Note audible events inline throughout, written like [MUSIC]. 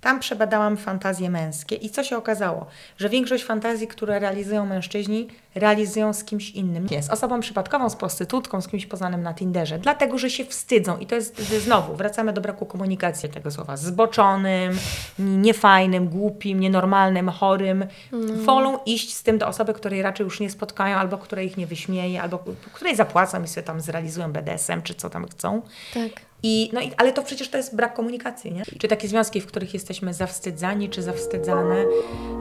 Tam przebadałam fantazje męskie i co się okazało? Że większość fantazji, które realizują mężczyźni, realizują z kimś innym. Nie, z osobą przypadkową, z prostytutką, z kimś poznanym na Tinderze, dlatego, że się wstydzą. I to jest znowu, wracamy do braku komunikacji tego słowa. Zboczonym, niefajnym, głupim, nienormalnym, chorym. Mm. Wolą iść z tym do osoby, której raczej już nie spotkają, albo której ich nie wyśmieje, albo której zapłacą i sobie tam zrealizują BDSM, czy co tam chcą. Tak. I, no i, ale to przecież to jest brak komunikacji, nie? Czy takie związki, w których jesteśmy zawstydzani, czy zawstydzane,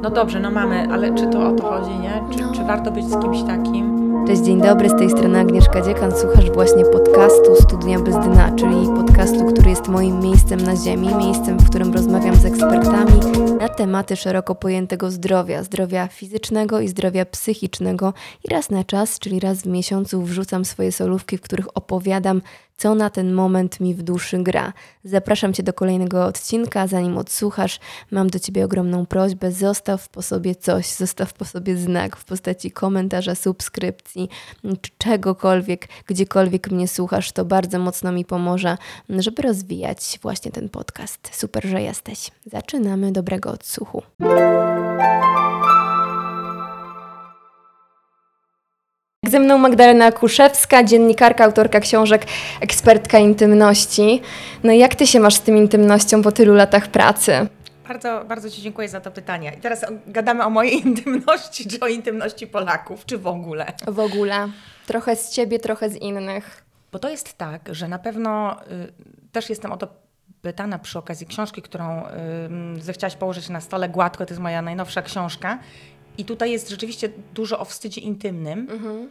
no dobrze, no mamy, ale czy to o to chodzi, nie? Czy, no. czy warto być z kimś takim? Cześć, dzień dobry, z tej strony Agnieszka Dziekan. Słuchasz właśnie podcastu Studnia Bez Dna, czyli podcastu, który jest moim miejscem na ziemi, miejscem, w którym rozmawiam z ekspertami na tematy szeroko pojętego zdrowia, zdrowia fizycznego i zdrowia psychicznego. I raz na czas, czyli raz w miesiącu wrzucam swoje solówki, w których opowiadam co na ten moment mi w duszy gra. Zapraszam Cię do kolejnego odcinka. Zanim odsłuchasz, mam do Ciebie ogromną prośbę. Zostaw po sobie coś, zostaw po sobie znak w postaci komentarza, subskrypcji, czy czegokolwiek, gdziekolwiek mnie słuchasz. To bardzo mocno mi pomoże, żeby rozwijać właśnie ten podcast. Super, że jesteś. Zaczynamy. Dobrego odsłuchu. Ze mną Magdalena Kuszewska, dziennikarka, autorka książek, ekspertka intymności. No jak ty się masz z tym intymnością po tylu latach pracy? Bardzo, bardzo Ci dziękuję za to pytanie. I teraz gadamy o mojej [LAUGHS] intymności, czy o intymności Polaków, czy w ogóle? W ogóle. Trochę z Ciebie, trochę z innych. Bo to jest tak, że na pewno y, też jestem o to pytana przy okazji książki, którą y, zechciałaś położyć na stole gładko. To jest moja najnowsza książka. I tutaj jest rzeczywiście dużo o wstydzie intymnym. Mhm.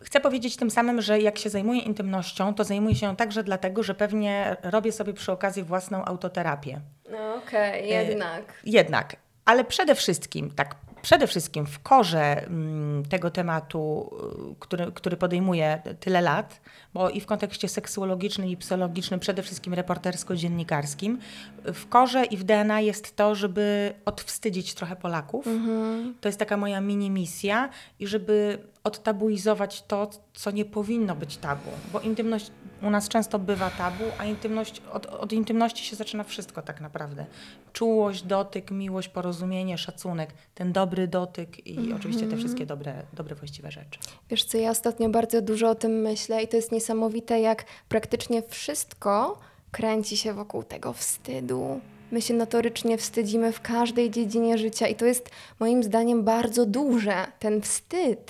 Chcę powiedzieć tym samym, że jak się zajmuję intymnością, to zajmuję się ją także dlatego, że pewnie robię sobie przy okazji własną autoterapię. No okej, okay, jednak. Jednak. Ale przede wszystkim, tak przede wszystkim w korze mm, tego tematu, y, który, który podejmuję tyle lat, bo i w kontekście seksuologicznym i psychologicznym, przede wszystkim reportersko-dziennikarskim, w korze i w DNA jest to, żeby odwstydzić trochę Polaków. Mhm. To jest taka moja mini misja i żeby odtabuizować to, co nie powinno być tabu, bo intymność u nas często bywa tabu, a intymność, od, od intymności się zaczyna wszystko tak naprawdę. Czułość, dotyk, miłość, porozumienie, szacunek, ten dobry dotyk i mm -hmm. oczywiście te wszystkie dobre, dobre, właściwe rzeczy. Wiesz co, ja ostatnio bardzo dużo o tym myślę i to jest niesamowite, jak praktycznie wszystko kręci się wokół tego wstydu. My się notorycznie wstydzimy w każdej dziedzinie życia i to jest moim zdaniem bardzo duże. Ten wstyd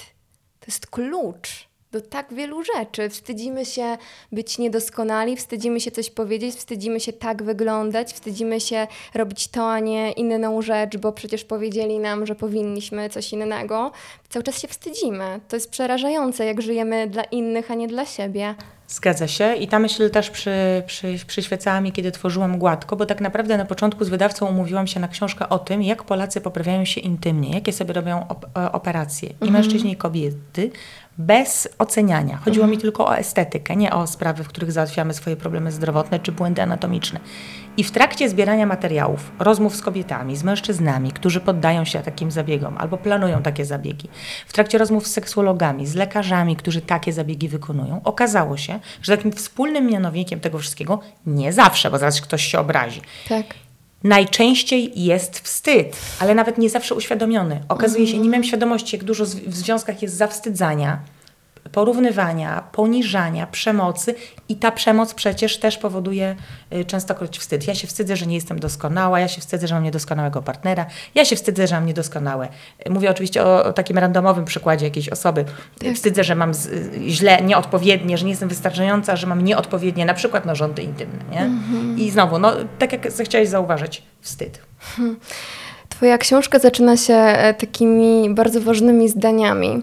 to jest klucz do tak wielu rzeczy. Wstydzimy się być niedoskonali, wstydzimy się coś powiedzieć, wstydzimy się tak wyglądać, wstydzimy się robić to, a nie inną rzecz, bo przecież powiedzieli nam, że powinniśmy coś innego. Cały czas się wstydzimy. To jest przerażające, jak żyjemy dla innych, a nie dla siebie. Zgadza się i ta myśl też przy, przy, przyświecała mi, kiedy tworzyłam Gładko, bo tak naprawdę na początku z wydawcą umówiłam się na książkę o tym, jak Polacy poprawiają się intymnie, jakie sobie robią op e, operacje, i mhm. mężczyźni, i kobiety, bez oceniania. Chodziło mhm. mi tylko o estetykę, nie o sprawy, w których załatwiamy swoje problemy zdrowotne czy błędy anatomiczne. I w trakcie zbierania materiałów, rozmów z kobietami, z mężczyznami, którzy poddają się takim zabiegom albo planują takie zabiegi, w trakcie rozmów z seksuologami, z lekarzami, którzy takie zabiegi wykonują, okazało się, że takim wspólnym mianownikiem tego wszystkiego, nie zawsze, bo zaraz ktoś się obrazi, tak. Najczęściej jest wstyd, ale nawet nie zawsze uświadomiony. Okazuje się, nie miałem świadomości, jak dużo w związkach jest zawstydzania, porównywania, poniżania, przemocy i ta przemoc przecież też powoduje y, częstokroć wstyd. Ja się wstydzę, że nie jestem doskonała, ja się wstydzę, że mam niedoskonałego partnera, ja się wstydzę, że mam niedoskonałe. Mówię oczywiście o, o takim randomowym przykładzie jakiejś osoby. Tak. Wstydzę, że mam z, y, źle, nieodpowiednie, że nie jestem wystarczająca, że mam nieodpowiednie na przykład narządy intymne. Nie? Mhm. I znowu, no, tak jak chciałeś zauważyć, wstyd. Hmm. Twoja książka zaczyna się e, takimi bardzo ważnymi zdaniami.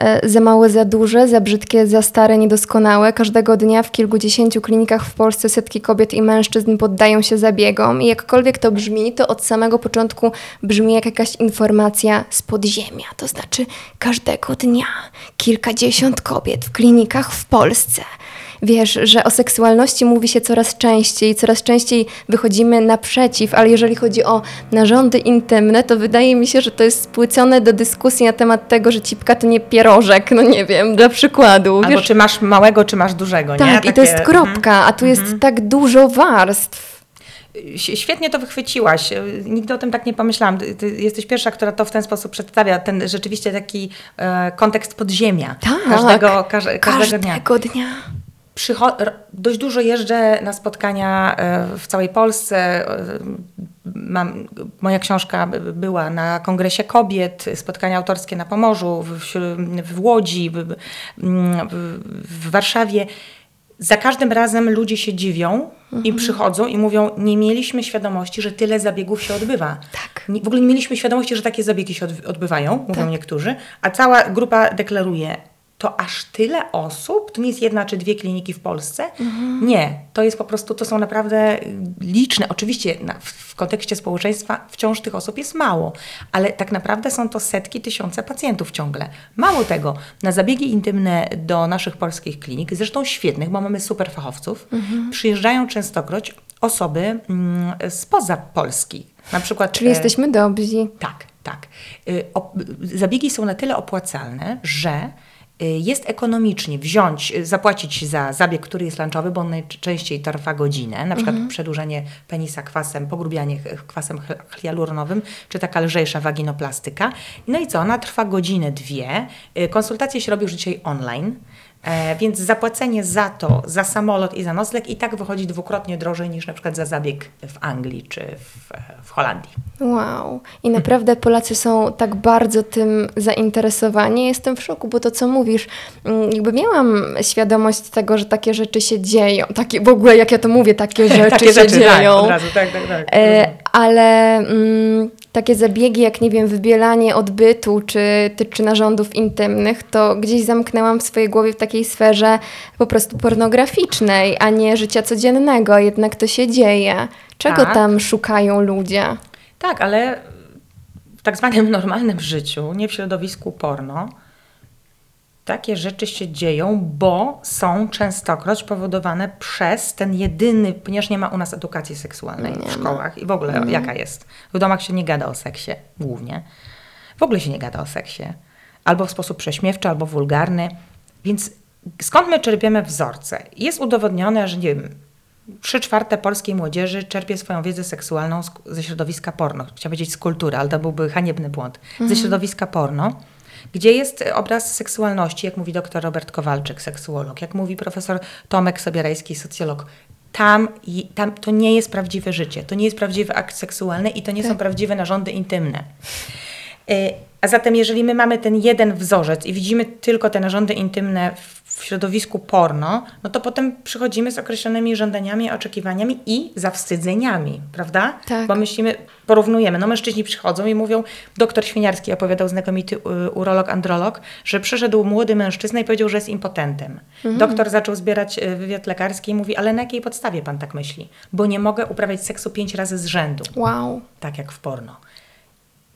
E, za małe, za duże, za brzydkie, za stare, niedoskonałe. Każdego dnia w kilkudziesięciu klinikach w Polsce setki kobiet i mężczyzn poddają się zabiegom i jakkolwiek to brzmi, to od samego początku brzmi jak jakaś informacja z podziemia. To znaczy każdego dnia kilkadziesiąt kobiet w klinikach w Polsce wiesz, że o seksualności mówi się coraz częściej, coraz częściej wychodzimy naprzeciw, ale jeżeli chodzi o narządy intymne, to wydaje mi się, że to jest spłycone do dyskusji na temat tego, że cipka to nie pierożek, no nie wiem, dla przykładu. Albo wiesz? czy masz małego, czy masz dużego, tak, nie? Tak, i to jest kropka, a tu jest mhm. tak dużo warstw. Świetnie to wychwyciłaś. Nigdy o tym tak nie pomyślałam. Ty jesteś pierwsza, która to w ten sposób przedstawia, ten rzeczywiście taki e, kontekst podziemia. Tak. Każdego, każ, każdego dnia. Każdego dnia. Przycho- dość dużo jeżdżę na spotkania e, w całej Polsce. E, mam, moja książka była na Kongresie Kobiet, spotkania autorskie na Pomorzu, w, w Łodzi, w, w, w Warszawie. Za każdym razem ludzie się dziwią mhm. i przychodzą i mówią, nie mieliśmy świadomości, że tyle zabiegów się odbywa. Tak. w ogóle nie mieliśmy świadomości, że takie zabiegi się odbywają, mówią tak. niektórzy, a cała grupa deklaruje, to aż tyle osób, to nie jest jedna czy dwie kliniki w Polsce. Mhm. Nie, to jest po prostu, to są naprawdę liczne. Oczywiście na, w, kontekście społeczeństwa wciąż tych osób jest mało, ale tak naprawdę są to setki, tysiące pacjentów ciągle. Mało tego, na zabiegi intymne do naszych polskich klinik, zresztą świetnych, bo mamy super fachowców, mhm. przyjeżdżają częstokroć osoby mm, spoza Polski. Na przykład, Czyli e, jesteśmy dobrzy. Tak, tak. E, o, zabiegi są na tyle opłacalne, że Y, jest ekonomicznie wziąć, y, zapłacić za zabieg, który jest lunchowy, bo on najczęściej trwa godzinę, na przykład mhm. przedłużenie penisa kwasem, pogrubianie kwasem hialuronowym, czy taka lżejsza waginoplastyka. No i co, ona trwa godzinę, dwie. Y, konsultacje się robi już dzisiaj online. E, więc zapłacenie za to, za samolot i za nocleg i tak wychodzi dwukrotnie drożej niż na przykład za zabieg w Anglii czy w, w Holandii. Wow. I naprawdę Polacy są tak bardzo tym zainteresowani. Jestem w szoku, bo to co mówisz, mm, jakby miałam świadomość tego, że takie rzeczy się dzieją. Takie, w ogóle jak ja to mówię, takie [LAUGHS] rzeczy takie się rzeczy, tak, dzieją. Tak, od razu, tak, tak, tak. E, ale mm, takie zabiegi jak, nie wiem, wybielanie odbytu czy, czy narządów intymnych, to gdzieś zamknęłam w swojej głowie w takiej sferze po prostu pornograficznej, a nie życia codziennego. Jednak to się dzieje. Czego tak. tam szukają ludzie? Tak, ale w tak zwanym [LAUGHS] normalnym życiu, nie w środowisku porno, takie rzeczy się dzieją, bo są częstokroć powodowane przez ten jedyny, ponieważ nie ma u nas edukacji seksualnej nie w szkołach i w ogóle mhm. jaka jest. W domach się nie gada o seksie głównie. W ogóle się nie gada o seksie. Albo w sposób prześmiewczy, albo wulgarny. Więc skąd my czerpiemy wzorce? Jest udowodnione, że nie wiem, trzy czwarte polskiej młodzieży czerpie swoją wiedzę seksualną ze środowiska porno. Chciałam powiedzieć z kultury, ale to byłby haniebny błąd. Mhm. Ze środowiska porno gdzie jest obraz seksualności, jak mówi dr Robert Kowalczyk, seksuolog, jak mówi profesor Tomek Sobierajski, socjolog. Tam, tam to nie jest prawdziwe życie, to nie jest prawdziwy akt seksualny i to nie tak. są prawdziwe narządy intymne. Y, a zatem, jeżeli my mamy ten jeden wzorzec i widzimy tylko te narządy intymne w środowisku porno, no to potem przychodzimy z określonymi żądaniami, oczekiwaniami i zawstydzeniami, prawda? Tak. Bo myślimy, porównujemy. No mężczyźni przychodzą i mówią, doktor Świniarski opowiadał, znamienity y, urolog, androlog, że przyszedł młody mężczyzna i powiedział, że jest impotentem. Mhm. Doktor zaczął zbierać y, wywiad lekarski i mówi, ale na jakiej podstawie pan tak myśli? Bo nie mogę uprawiać seksu pięć razy z rzędu. Wow. Tak jak w porno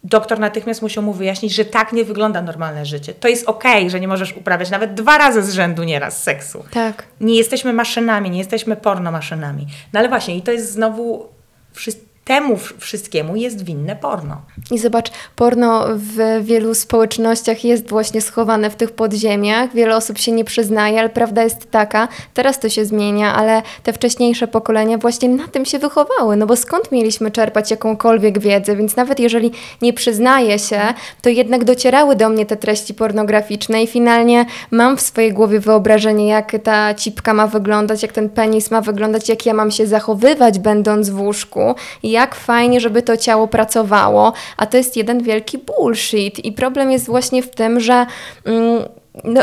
doktor natychmiast musiał mu wyjaśnić, że tak nie wygląda normalne życie. To jest okej, okay, że nie możesz uprawiać nawet dwa razy z rzędu nieraz seksu. Tak. Nie jesteśmy maszynami, nie jesteśmy pornomaszynami. No ale właśnie, i to jest znowu wszystko temu wszystkiemu jest winne porno. I zobacz, porno w wielu społecznościach jest właśnie schowane w tych podziemiach. Wiele osób się nie przyznaje, ale prawda jest taka, teraz to się zmienia, ale te wcześniejsze pokolenia właśnie na tym się wychowały. No bo skąd mieliśmy czerpać jakąkolwiek wiedzę? Więc nawet jeżeli nie przyznaję się, to jednak docierały do mnie te treści pornograficzne i finalnie mam w swojej głowie wyobrażenie, jak ta cipka ma wyglądać, jak ten penis ma wyglądać, jak ja mam się zachowywać, będąc w łóżku. I jak fajnie, żeby to ciało pracowało, a to jest jeden wielki bullshit. I problem jest właśnie w tym, że mm, no,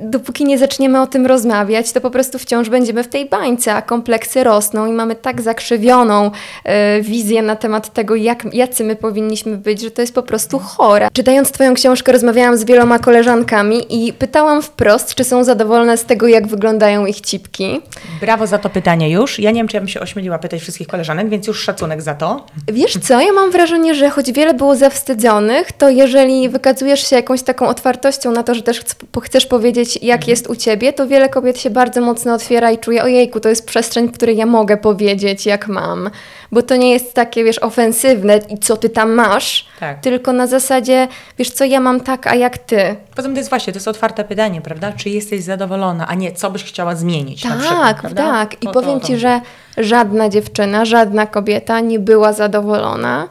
dopóki nie zaczniemy o tym rozmawiać, to po prostu wciąż będziemy w tej bańce, a kompleksy rosną i mamy tak zakrzywioną y, wizję na temat tego, jak, jacy my powinniśmy być, że to jest po prostu chore. Czytając Twoją książkę, rozmawiałam z wieloma koleżankami i pytałam wprost, czy są zadowolone z tego, jak wyglądają ich cipki. Brawo za to pytanie już. Ja nie wiem, czy ja bym się ośmieliła pytać wszystkich koleżanek, więc już szacunek za to. Wiesz co, ja mam wrażenie, że choć wiele było zawstydzonych, to jeżeli wykazujesz się jakąś taką otwartością na to, że też chcesz powiedzieć, powiedzieć, jak jest u ciebie, to wiele kobiet się bardzo mocno otwiera i czuje, ojejku, to jest przestrzeń, w której ja mogę powiedzieć, jak mam. Bo to nie jest takie, wiesz, ofensywne i co ty tam masz, Tak. tylko na zasadzie, wiesz co, ja mam tak, a jak ty. Poza tym to jest właśnie, to jest otwarte pytanie, prawda? Czy jesteś zadowolona, a nie co byś chciała zmienić na przykład, Tak, tak. I To- to- powiem to- Ci, że żadna dziewczyna, żadna kobieta nie była zadowolona.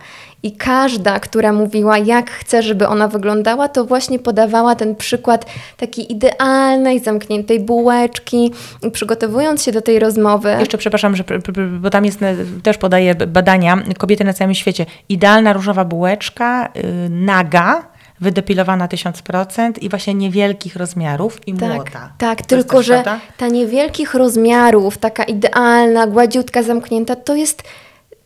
I każda, która mówiła, jak chce, żeby ona wyglądała, to właśnie podawała ten przykład takiej idealnej, zamkniętej bułeczki. I przygotowując się do tej rozmowy, Jeszcze przepraszam, że, bo tam jest, też podaję b- badania, kobiety na całym świecie. Idealna różowa bułeczka, y, naga, wydepilowana 1000% i właśnie niewielkich rozmiarów i młota. Tak, tak To tylko że prawda? ta niewielkich rozmiarów, taka idealna, gładziutka, zamknięta, to jest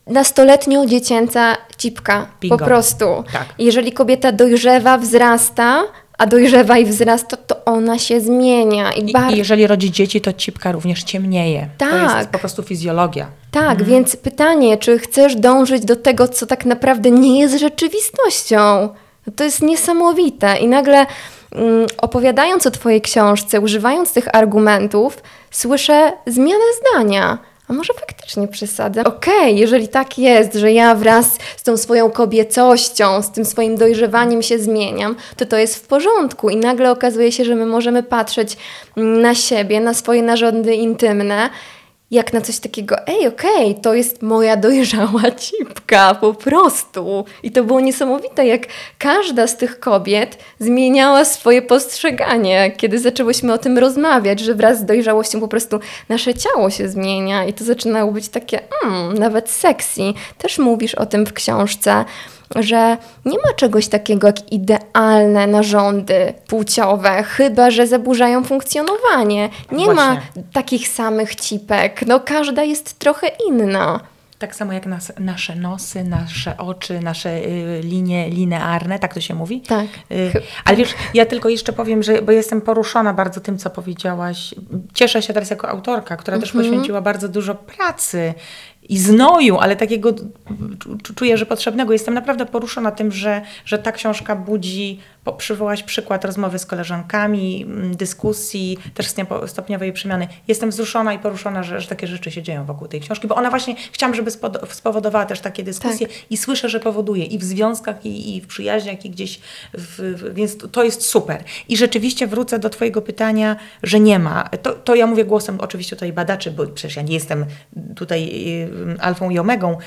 nastoletnio dziecięca cipka. Bingo. Po prostu. Tak. Jeżeli kobieta dojrzewa, wzrasta, a dojrzewa i wzrasta, to ona się zmienia. I, I, bar- I jeżeli rodzi dzieci, to cipka również ciemnieje. To Tak. jest po prostu fizjologia. Tak, więc pytanie, czy chcesz dążyć do tego, co tak naprawdę nie jest rzeczywistością? To jest niesamowite. I nagle mm, opowiadając o Twojej książce, używając tych argumentów, słyszę zmianę zdania. A może faktycznie przesadzę? Okej, jeżeli tak jest, że ja wraz z tą swoją kobiecością, z tym swoim dojrzewaniem się zmieniam, to to jest w porządku. I nagle okazuje się, że my możemy patrzeć na siebie, na swoje narządy intymne jak na coś takiego, ej, okej, to jest moja dojrzała [LAUGHS] cipka, po prostu. I to było niesamowite, jak każda z tych kobiet zmieniała swoje postrzeganie, kiedy zaczęłyśmy o tym rozmawiać, że wraz z dojrzałością po prostu nasze ciało się zmienia i to zaczynało być takie, mm, nawet sexy. Też mówisz o tym w książce że nie ma czegoś takiego jak idealne narządy płciowe, chyba że zaburzają funkcjonowanie. Nie ma Właśnie. takich samych cipek. No każda jest trochę inna. Tak samo jak nas, nasze nosy, nasze oczy, nasze y, linie linearne, tak to się mówi? Tak. Y, ale wiesz, ja tylko jeszcze powiem, że bo jestem poruszona bardzo tym, co powiedziałaś. Cieszę się teraz jako autorka, która też Mhm. poświęciła bardzo dużo pracy i znoju, ale takiego czu- czuję, że potrzebnego. Jestem naprawdę poruszona tym, że, że ta książka budzi, przywołaś przykład rozmowy z koleżankami, mm, dyskusji, też stopnio- stopniowej przemiany. Jestem wzruszona i poruszona, że, że takie rzeczy się dzieją wokół tej książki, bo ona właśnie, chciałam, żeby spowodowała też takie dyskusje i słyszę, że powoduje i w związkach, i, i w przyjaźniach, i gdzieś, w, więc to- to jest super. I rzeczywiście wrócę do Twojego pytania, że nie ma. To, to ja mówię głosem oczywiście tutaj badaczy, bo przecież ja nie jestem tutaj y, alfą i omegą.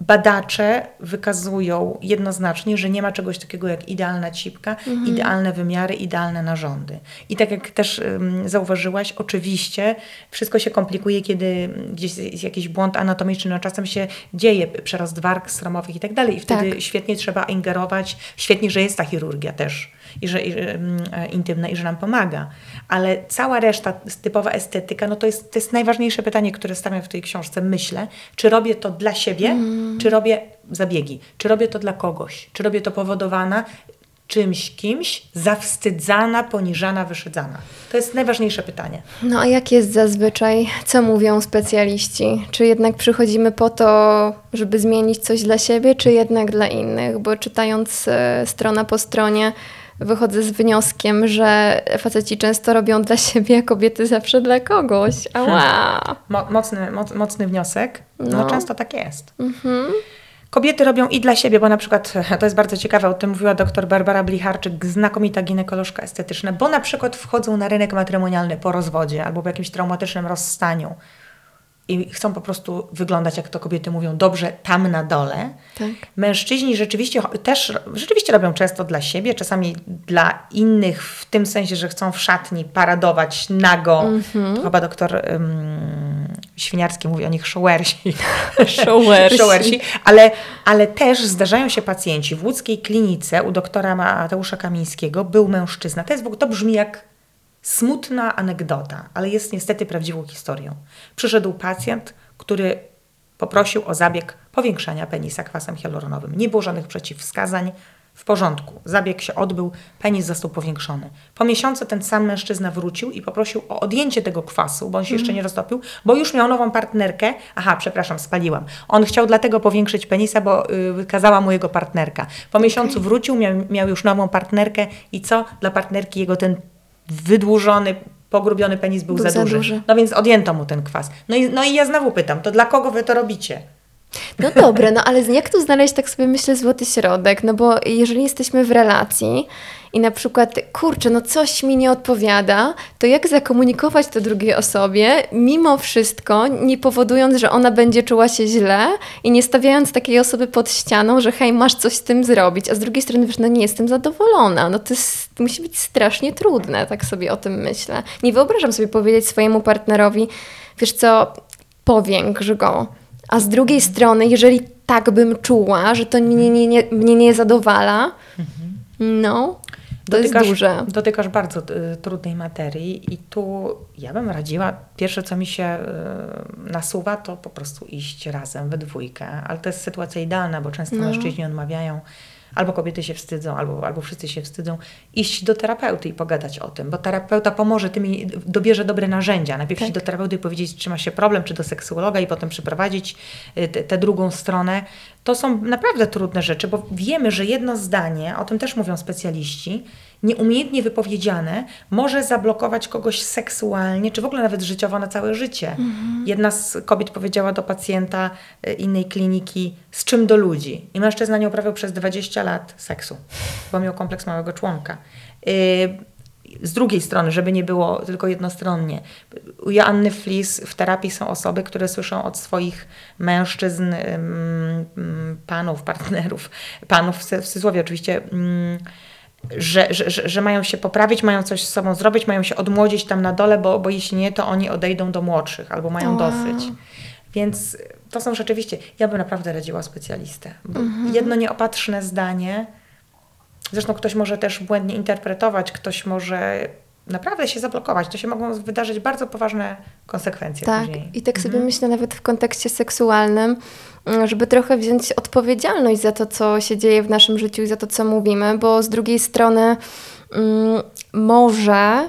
Badacze wykazują jednoznacznie, że nie ma czegoś takiego jak idealna cipka, idealne wymiary, idealne narządy. I tak jak też ym, zauważyłaś, oczywiście wszystko się komplikuje, kiedy gdzieś jest jakiś błąd anatomiczny, no czasem się dzieje przerost warg sromowych i tak dalej. I wtedy Tak. świetnie trzeba ingerować, świetnie, że jest ta chirurgia też i że i, e, intymna i że nam pomaga. Ale cała reszta, typowa estetyka, no to jest, to jest najważniejsze pytanie, które stawiam w tej książce. Myślę, czy robię to dla siebie, czy robię zabiegi, czy robię to dla kogoś, czy robię to powodowana czymś, kimś, zawstydzana, poniżana, wyszydzana. To jest najważniejsze pytanie. No a jak jest zazwyczaj? Co mówią specjaliści? Czy jednak przychodzimy po to, żeby zmienić coś dla siebie, czy jednak dla innych? Bo czytając e, strona po stronie, wychodzę z wnioskiem, że faceci często robią dla siebie, a kobiety zawsze dla kogoś. Ała! Mo- mocny, moc, mocny wniosek. No. No. często tak jest. Kobiety robią i dla siebie, bo na przykład, [LAUGHS] to jest bardzo ciekawe, o tym mówiła dr Barbara Blicharczyk, znakomita ginekolożka estetyczna, bo na przykład wchodzą na rynek matrymonialny po rozwodzie albo po jakimś traumatycznym rozstaniu i chcą po prostu wyglądać, jak to kobiety mówią, dobrze tam na dole. Tak. Mężczyźni rzeczywiście też rzeczywiście robią często dla siebie, czasami dla innych, w tym sensie, że chcą w szatni paradować nago. Mhm. To chyba doktor ym, Świniarski mówi o nich showersi. [LAUGHS] Showersi. Ale, ale też zdarzają się pacjenci. W łódzkiej klinice u doktora Mateusza Kamińskiego był mężczyzna. To, jest, to brzmi jak smutna anegdota, ale jest niestety prawdziwą historią. Przyszedł pacjent, który poprosił o zabieg powiększania penisa kwasem hialuronowym. Nie było żadnych przeciwwskazań. W porządku. Zabieg się odbył, penis został powiększony. Po miesiącu ten sam mężczyzna wrócił i poprosił o odjęcie tego kwasu, bo on się jeszcze nie roztopił, bo już miał nową partnerkę. Aha, przepraszam, spaliłam. On chciał dlatego powiększyć penisa, bo y, wykazała mu jego partnerka. Po miesiącu wrócił, miał, miał już nową partnerkę i co? Dla partnerki jego ten wydłużony, pogrubiony penis był, Był za, za duży. duży. No więc odjęto mu ten kwas. No i, no i ja znowu pytam, to dla kogo wy to robicie? No dobra, no ale jak tu znaleźć, tak sobie myślę, złoty środek? No bo jeżeli jesteśmy w relacji i na przykład, kurczę, no coś mi nie odpowiada, to jak zakomunikować to drugiej osobie, mimo wszystko, nie powodując, że ona będzie czuła się źle i nie stawiając takiej osoby pod ścianą, że hej, masz coś z tym zrobić, a z drugiej strony, wiesz, no nie jestem zadowolona, no to jest, musi być strasznie trudne, tak sobie o tym myślę. Nie wyobrażam sobie powiedzieć swojemu partnerowi, wiesz co, powiększ go, a z drugiej strony, jeżeli tak bym czuła, że to mnie nie, nie, mnie nie zadowala, no, to jest duże. Dotykasz bardzo y, trudnej materii i tu ja bym radziła, pierwsze co mi się y, nasuwa, to po prostu iść razem we dwójkę, ale to jest sytuacja idealna, bo często No. mężczyźni odmawiają, albo kobiety się wstydzą, albo, albo wszyscy się wstydzą, iść do terapeuty i pogadać o tym, bo terapeuta pomoże, tymi, dobierze dobre narzędzia. Najpierw Tak. iść do terapeuty i powiedzieć, czy ma się problem, czy do seksuologa i potem przyprowadzić y, tę drugą stronę. To są naprawdę trudne rzeczy, bo wiemy, że jedno zdanie, o tym też mówią specjaliści, nieumiejętnie wypowiedziane może zablokować kogoś seksualnie, czy w ogóle nawet życiowo na całe życie. Jedna z kobiet powiedziała do pacjenta y, innej kliniki, z czym do ludzi. I mężczyzna nie uprawiał przez 20 lat seksu, bo miał kompleks małego członka. Y, z drugiej strony, żeby nie było tylko jednostronnie. U Joanny Flis w terapii są osoby, które słyszą od swoich mężczyzn, panów, partnerów, panów w, cudzysłowie oczywiście, że, że, że, mają się poprawić, mają coś z sobą zrobić, mają się odmłodzić tam na dole, bo, bo jeśli nie, to oni odejdą do młodszych albo mają Wow. dosyć. Więc to są rzeczywiście, ja bym naprawdę radziła specjalistę. Bo jedno nieopatrzne zdanie, zresztą ktoś może też błędnie interpretować, ktoś może naprawdę się zablokować. To się mogą wydarzyć bardzo poważne konsekwencje Tak, później. i tak sobie myślę nawet w kontekście seksualnym, mm, żeby trochę wziąć odpowiedzialność za to, co się dzieje w naszym życiu i za to, co mówimy, bo z drugiej strony mm, może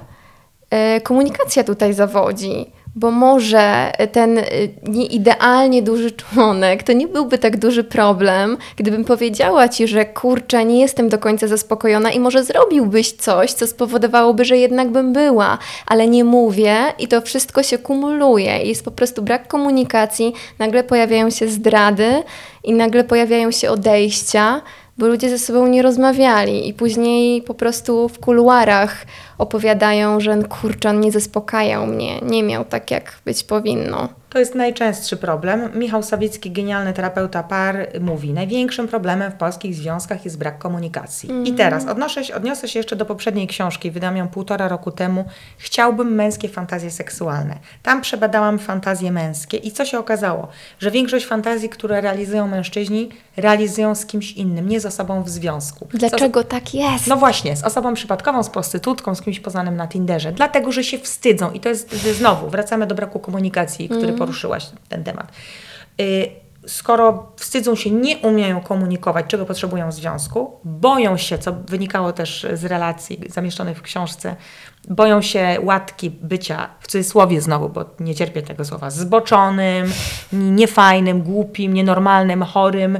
e, komunikacja tutaj zawodzi. Bo może ten y, nieidealnie duży członek to nie byłby tak duży problem, gdybym powiedziała ci, że kurczę, nie jestem do końca zaspokojona i może zrobiłbyś coś, co spowodowałoby, że jednak bym była, ale nie mówię i to wszystko się kumuluje. Jest po prostu brak komunikacji, nagle pojawiają się zdrady i nagle pojawiają się odejścia, bo ludzie ze sobą nie rozmawiali i później po prostu w kuluarach opowiadają, że kurczę, on nie zaspokajał mnie, nie miał tak, jak być powinno. To jest najczęstszy problem. Michał Sawicki, genialny terapeuta par, mówi: Największym problemem w polskich związkach jest brak komunikacji. I teraz odnoszę się, odniosę się jeszcze do poprzedniej książki, wydałam ją półtora roku temu. Chciałbym męskie fantazje seksualne. Tam przebadałam fantazje męskie i co się okazało? Że większość fantazji, które realizują mężczyźni, realizują z kimś innym, nie z osobą w związku. Dlaczego tak jest? no właśnie, z osobą przypadkową, z prostytutką, z kimś poznanym na Tinderze. Dlatego, że się wstydzą. I to jest znowu, wracamy do braku komunikacji, który poruszyłaś ten temat. Y, Skoro wstydzą się, nie umieją komunikować, czego potrzebują w związku, boją się, co wynikało też z relacji zamieszczonych w książce, boją się łatki bycia, w cudzysłowie znowu, bo nie cierpię tego słowa, zboczonym, niefajnym, głupim, nienormalnym, chorym.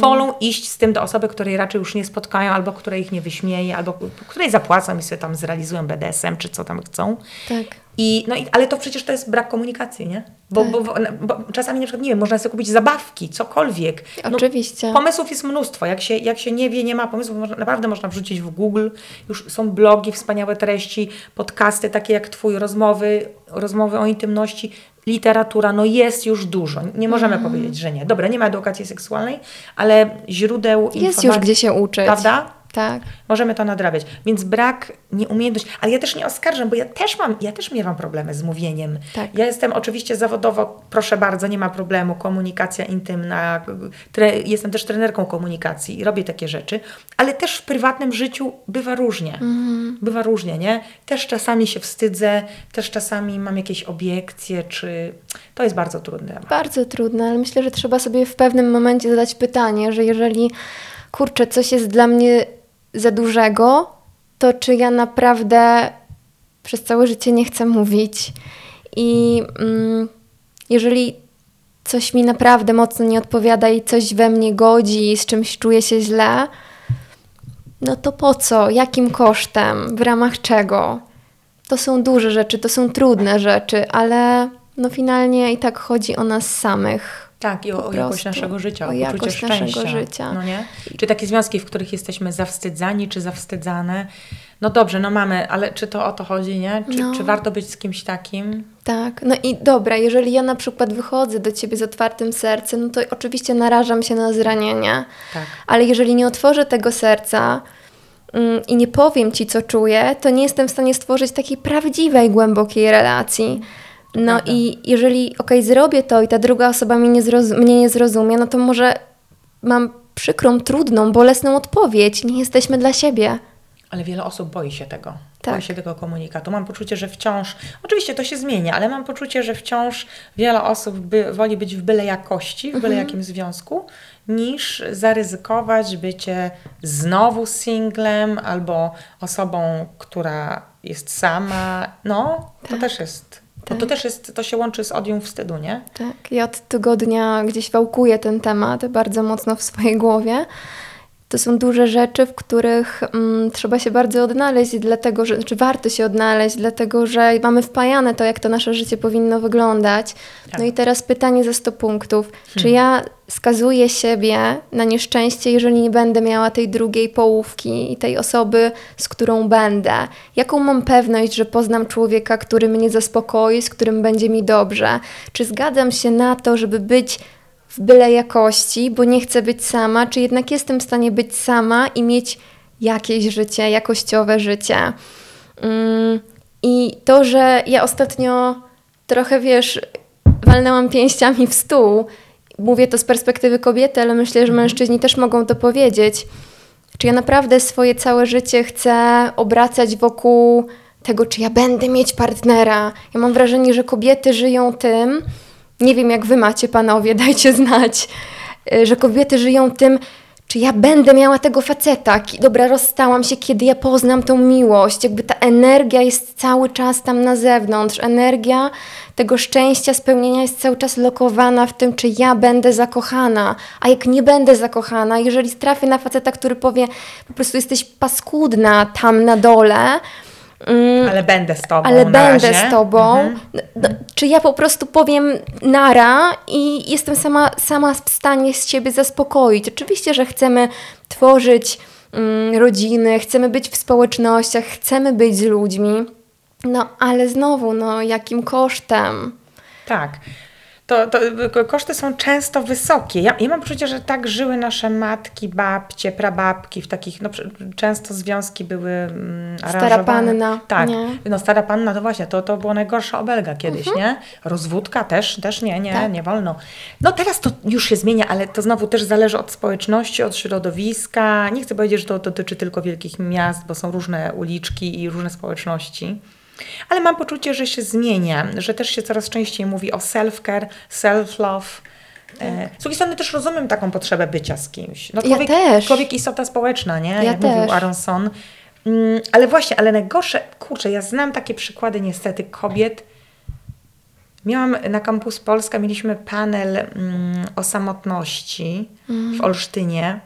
Wolą iść z tym do osoby, której raczej już nie spotkają, albo której ich nie wyśmieje, albo której zapłacą i sobie tam zrealizują BDSM, czy co tam chcą. Tak. I, no i, ale to przecież to jest brak komunikacji, nie? Bo, bo, bo, bo czasami na przykład, nie wiem, można sobie kupić zabawki, cokolwiek. No, Oczywiście. Pomysłów jest mnóstwo. Jak się, jak się nie wie, nie ma pomysłów, można, naprawdę można wrzucić w Google. Już są blogi, wspaniałe treści, podcasty takie jak Twój, rozmowy, rozmowy o intymności, literatura. No jest już dużo. Nie możemy Mhm. powiedzieć, że nie. Dobra, nie ma edukacji seksualnej, ale źródeł Jest informacji... już gdzie się uczyć. Prawda? Tak. Możemy to nadrabiać. Więc brak nieumiejętności, ale ja też nie oskarżam, bo ja też mam, ja też miewam problemy z mówieniem. Tak. Ja jestem oczywiście zawodowo, proszę bardzo, nie ma problemu, komunikacja intymna, tre, jestem też trenerką komunikacji i robię takie rzeczy, ale też w prywatnym życiu bywa różnie. Mhm. Bywa różnie, nie? Też czasami się wstydzę, też czasami mam jakieś obiekcje, czy to jest bardzo trudne. Bardzo trudne, ale myślę, że trzeba sobie w pewnym momencie zadać pytanie, że jeżeli kurczę, coś jest dla mnie za dużego, to czy ja naprawdę przez całe życie nie chcę mówić. I mm, jeżeli coś mi naprawdę mocno nie odpowiada i coś we mnie godzi, z czymś czuję się źle, no to po co? Jakim kosztem? W ramach czego? to są duże rzeczy, to są trudne rzeczy, ale no finalnie i tak chodzi o nas samych. Tak, i o, o jakość naszego życia, o, o jakość szczęścia. naszego życia. No nie? Czy takie związki, w których jesteśmy zawstydzani, czy zawstydzane? No dobrze, no mamy, ale czy to o to chodzi, nie? Czy, No. czy warto być z kimś takim? Tak, no i dobra, jeżeli ja na przykład wychodzę do ciebie z otwartym sercem, no to oczywiście narażam się na zranienie, Tak. ale jeżeli nie otworzę tego serca mm, i nie powiem ci, co czuję, to nie jestem w stanie stworzyć takiej prawdziwej, głębokiej relacji. No Prawda. i jeżeli, okej, zrobię to i ta druga osoba mnie nie, zrozum- mnie nie zrozumie, no to może mam przykrą, trudną, bolesną odpowiedź. Nie jesteśmy dla siebie. Ale wiele osób boi się tego. Tak. Boi się tego komunikatu. Mam poczucie, że wciąż, oczywiście to się zmienia, ale mam poczucie, że wciąż wiele osób by, woli być w byle jakości, w byle Mhm. jakim związku, niż zaryzykować bycie znowu singlem albo osobą, która jest sama. No, to Tak. też jest. Bo to Tak. też jest, to się łączy z odium wstydu, nie? Tak, ja od tygodnia gdzieś wałkuję ten temat bardzo mocno w swojej głowie. To są duże rzeczy, w których mm, trzeba się bardzo odnaleźć, dlatego że, czy warto się odnaleźć, dlatego że mamy wpajane to, jak to nasze życie powinno wyglądać. Tak. No i teraz pytanie za 100 punktów. Czy ja skazuję siebie na nieszczęście, jeżeli nie będę miała tej drugiej połówki i tej osoby, z którą będę? Jaką mam pewność, że poznam człowieka, który mnie zaspokoi, z którym będzie mi dobrze? Czy zgadzam się na to, żeby być w byle jakości, bo nie chcę być sama, czy jednak jestem w stanie być sama i mieć jakieś życie, jakościowe życie? Mm, I to, że ja ostatnio trochę, wiesz, walnęłam pięściami w stół. Mówię to z perspektywy kobiety, ale myślę, że mężczyźni też mogą to powiedzieć. Czy ja naprawdę swoje całe życie chcę obracać wokół tego, czy ja będę mieć partnera? Ja mam wrażenie, że kobiety żyją tym, nie wiem jak wy macie, panowie, [LAUGHS] dajcie znać, y, że kobiety żyją tym, czy ja będę miała tego faceta. Dobra, rozstałam się, kiedy ja poznam tą miłość. Jakby ta energia jest cały czas tam na zewnątrz. Energia tego szczęścia, spełnienia jest cały czas lokowana w tym, czy ja będę zakochana. A jak nie będę zakochana, jeżeli trafię na faceta, który powie, po prostu jesteś paskudna tam na dole, mm, Ale będę z tobą. ale na będę razie. z tobą. Mhm. No, no, czy ja po prostu powiem nara i jestem sama, sama w stanie z siebie zaspokoić? Oczywiście, że chcemy tworzyć mm, rodziny, chcemy być w społecznościach, chcemy być z ludźmi, no ale znowu, no jakim kosztem? Tak. To, to ko- koszty są często wysokie. Ja, ja mam poczucie, że tak żyły nasze matki, babcie, prababki w takich, no często związki były mm, Stara panna, Tak, nie? Mhm. no stara panna to właśnie, to, to była najgorsza obelga kiedyś, nie? Rozwódka też, też nie, nie, Tak. nie wolno. No teraz to już się zmienia, ale to znowu też zależy od społeczności, od środowiska. Nie chcę powiedzieć, że to dotyczy tylko wielkich miast, bo są różne uliczki i różne społeczności. Ale mam poczucie, że się zmienia, że też się coraz częściej mówi o self-care, self-love. E, Z drugiej strony też rozumiem taką potrzebę bycia z kimś. No, Ja człowiek, też. człowiek istota społeczna, nie? Ja Jak też. mówił Aronson. Mm, ale właśnie, ale najgorsze, kurczę, ja znam takie przykłady niestety kobiet. Miałam na Campus Polska, mieliśmy panel mm, o samotności w Olsztynie.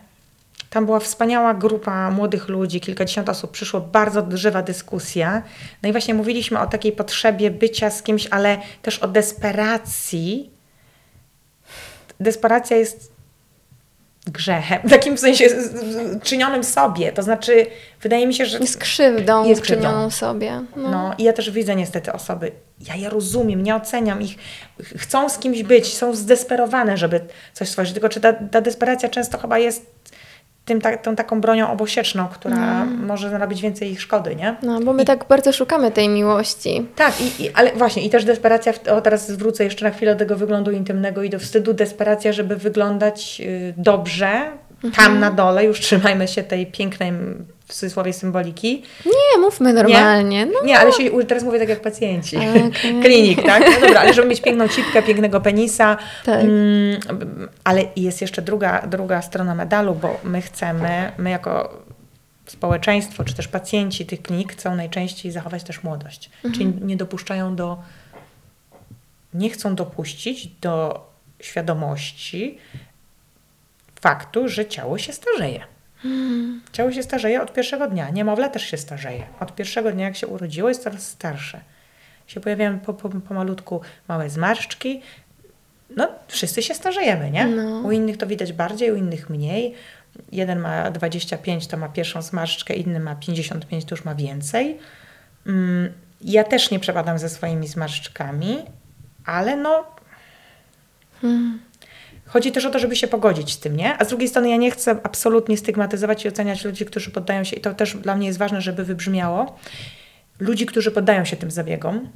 Tam była wspaniała grupa młodych ludzi, kilkadziesiąt osób przyszło, bardzo żywa dyskusja. No i właśnie mówiliśmy o takiej potrzebie bycia z kimś, ale też o desperacji. Desperacja jest grzechem, w takim sensie czynionym sobie. To znaczy, wydaje mi się, że Z krzywdą Jest krzywdą. czynioną sobie. No. no i ja też widzę niestety osoby, ja je rozumiem, nie oceniam ich, ch- chcą z kimś być, są zdesperowane, żeby coś stworzyć, tylko czy ta, ta desperacja często chyba jest tym, ta, tą taką bronią obosieczną, która może narobić więcej ich szkody, nie? No, bo my tak bardzo szukamy tej miłości. Tak, i, i, ale właśnie, i też desperacja, o teraz zwrócę jeszcze na chwilę do tego wyglądu intymnego i do wstydu, desperacja, żeby wyglądać y, dobrze, tam na dole, już trzymajmy się tej pięknej, w cudzysłowie, symboliki, Nie, mówmy normalnie. No, Nie, ale się, teraz mówię tak jak pacjenci. Okej. [LAUGHS] Klinik, tak? No dobra, ale żeby mieć piękną cipkę, pięknego penisa. Tak. Mm, ale jest jeszcze druga, druga strona medalu, bo my chcemy, my jako społeczeństwo, czy też pacjenci tych klinik chcą najczęściej zachować też młodość. Czyli nie dopuszczają do, nie chcą dopuścić do świadomości faktu, że ciało się starzeje. Ciało się starzeje od pierwszego dnia. Niemowlę też się starzeje. Od pierwszego dnia, jak się urodziło, jest coraz starsze. Się pojawiają po, po, pomalutku małe zmarszczki. No, wszyscy się starzejemy, nie? No. U innych to widać bardziej, u innych mniej. Jeden ma 25, to ma pierwszą zmarszczkę, inny ma 55, to już ma więcej. Mm, ja też nie przepadam ze swoimi zmarszczkami, ale no. Chodzi też o to, żeby się pogodzić z tym, nie? A z drugiej strony ja nie chcę absolutnie stygmatyzować i oceniać ludzi, którzy poddają się, i to też dla mnie jest ważne, żeby wybrzmiało, ludzi, którzy poddają się tym zabiegom,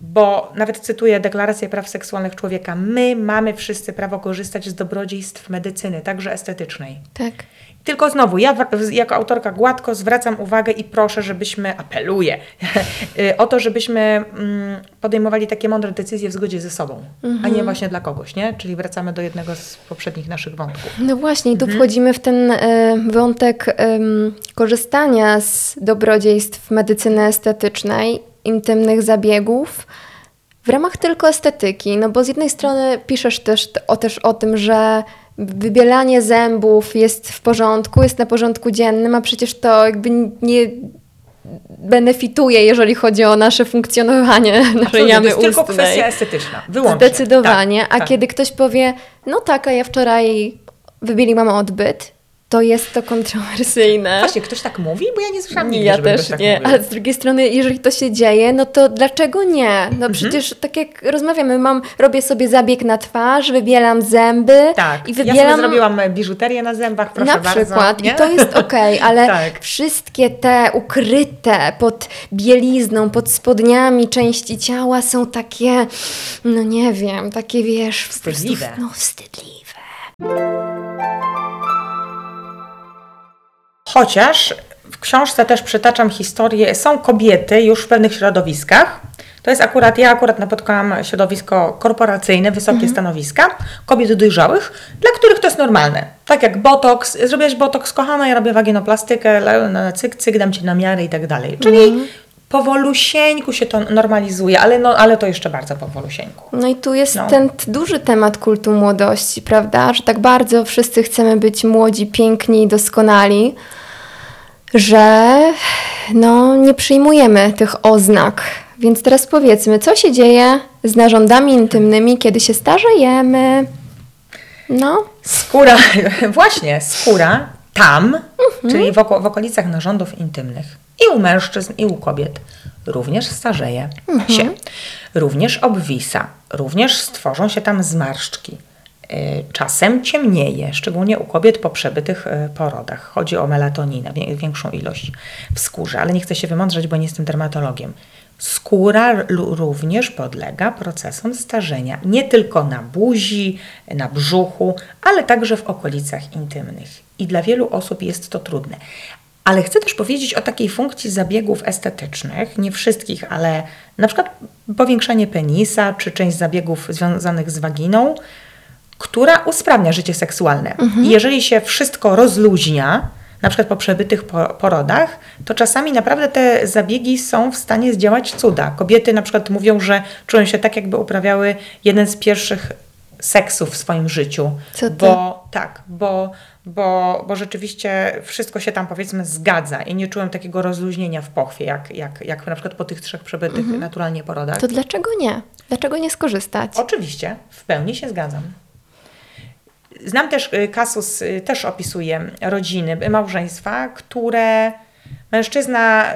bo nawet cytuję Deklarację Praw Seksualnych Człowieka, my mamy wszyscy prawo korzystać z dobrodziejstw medycyny, także estetycznej. Tak. Tylko znowu, ja jako autorka gładko zwracam uwagę i proszę, żebyśmy, apeluję [LAUGHS] y, o to, żebyśmy mm, podejmowali takie mądre decyzje w zgodzie ze sobą, a nie właśnie dla kogoś, nie? Czyli wracamy do jednego z poprzednich naszych wątków. No właśnie, i tu Mhm. wchodzimy w ten e, wątek korzystania z dobrodziejstw medycyny estetycznej, intymnych zabiegów w ramach tylko estetyki. No bo z jednej strony piszesz też o, też o tym, że wybielanie zębów jest w porządku, jest na porządku dziennym, a przecież to jakby nie benefituje, jeżeli chodzi o nasze funkcjonowanie [LAUGHS] naszej jamy jest tylko ustnej. kwestia estetyczna, wyłącznie. Zdecydowanie. Tak, A tak. kiedy ktoś powie, no tak, a ja wczoraj wybieliłam odbyt, to jest to kontrowersyjne. Właśnie, ktoś tak mówi? Bo ja nie słyszałam nigdy, ja też tak nie, mówił. ale z drugiej strony, jeżeli to się dzieje, no to dlaczego nie? Mhm. No przecież tak jak rozmawiamy, mam, robię sobie zabieg na twarz, wybielam zęby Tak, i ja sobie wybielam zrobiłam biżuterię na zębach, proszę na bardzo. przykład nie? i to jest okej, ale [LAUGHS] Tak. wszystkie te ukryte pod bielizną, pod spodniami części ciała są takie, no nie wiem, takie wiesz, po prostu, Wstydliwe. no wstydliwe. Chociaż w książce też przytaczam historię, są kobiety już w pewnych środowiskach. To jest akurat, ja akurat napotkałam środowisko korporacyjne, wysokie stanowiska, kobiet dojrzałych, dla których to jest normalne. Tak jak botoks, zrobiłaś botoks, kochana, ja robię waginoplastykę, cyk, cyk, dam Ci na miarę i tak dalej. Czyli powolusieńku się to normalizuje, ale, no, ale to jeszcze bardzo powolusieńku. No i tu jest No. ten duży temat kultu młodości, prawda? Że tak bardzo wszyscy chcemy być młodzi, piękni i doskonali, że no, nie przyjmujemy tych oznak. Więc teraz powiedzmy, co się dzieje z narządami intymnymi, kiedy się starzejemy? No, Skóra, [LAUGHS] właśnie, skóra tam, czyli w, oko, w okolicach narządów intymnych i u mężczyzn, i u kobiet również starzeje się, również obwisa, również stworzą się tam zmarszczki. Y, Czasem ciemnieje, szczególnie u kobiet po przebytych y, porodach. Chodzi o melatoninę, wię- większą ilość w skórze, ale nie chcę się wymądrzeć, bo nie jestem dermatologiem. Skóra również podlega procesom starzenia, nie tylko na buzi, na brzuchu, ale także w okolicach intymnych. I dla wielu osób jest to trudne. Ale chcę też powiedzieć o takiej funkcji zabiegów estetycznych, nie wszystkich, ale na przykład powiększanie penisa, czy część zabiegów związanych z waginą, która usprawnia życie seksualne. I jeżeli się wszystko rozluźnia, na przykład po przebytych po- porodach, to czasami naprawdę te zabiegi są w stanie zdziałać cuda. Kobiety na przykład mówią, że czują się tak, jakby uprawiały jeden z pierwszych seksów w swoim życiu. Co ty? Bo tak, bo, bo, bo rzeczywiście wszystko się tam powiedzmy zgadza i nie czułem takiego rozluźnienia w pochwie, jak, jak, jak na przykład po tych trzech przebytych naturalnie porodach. to dlaczego nie? Dlaczego nie skorzystać? Oczywiście, w pełni się zgadzam. Znam też y, kasus, y, też opisuje rodziny, y, małżeństwa, które mężczyzna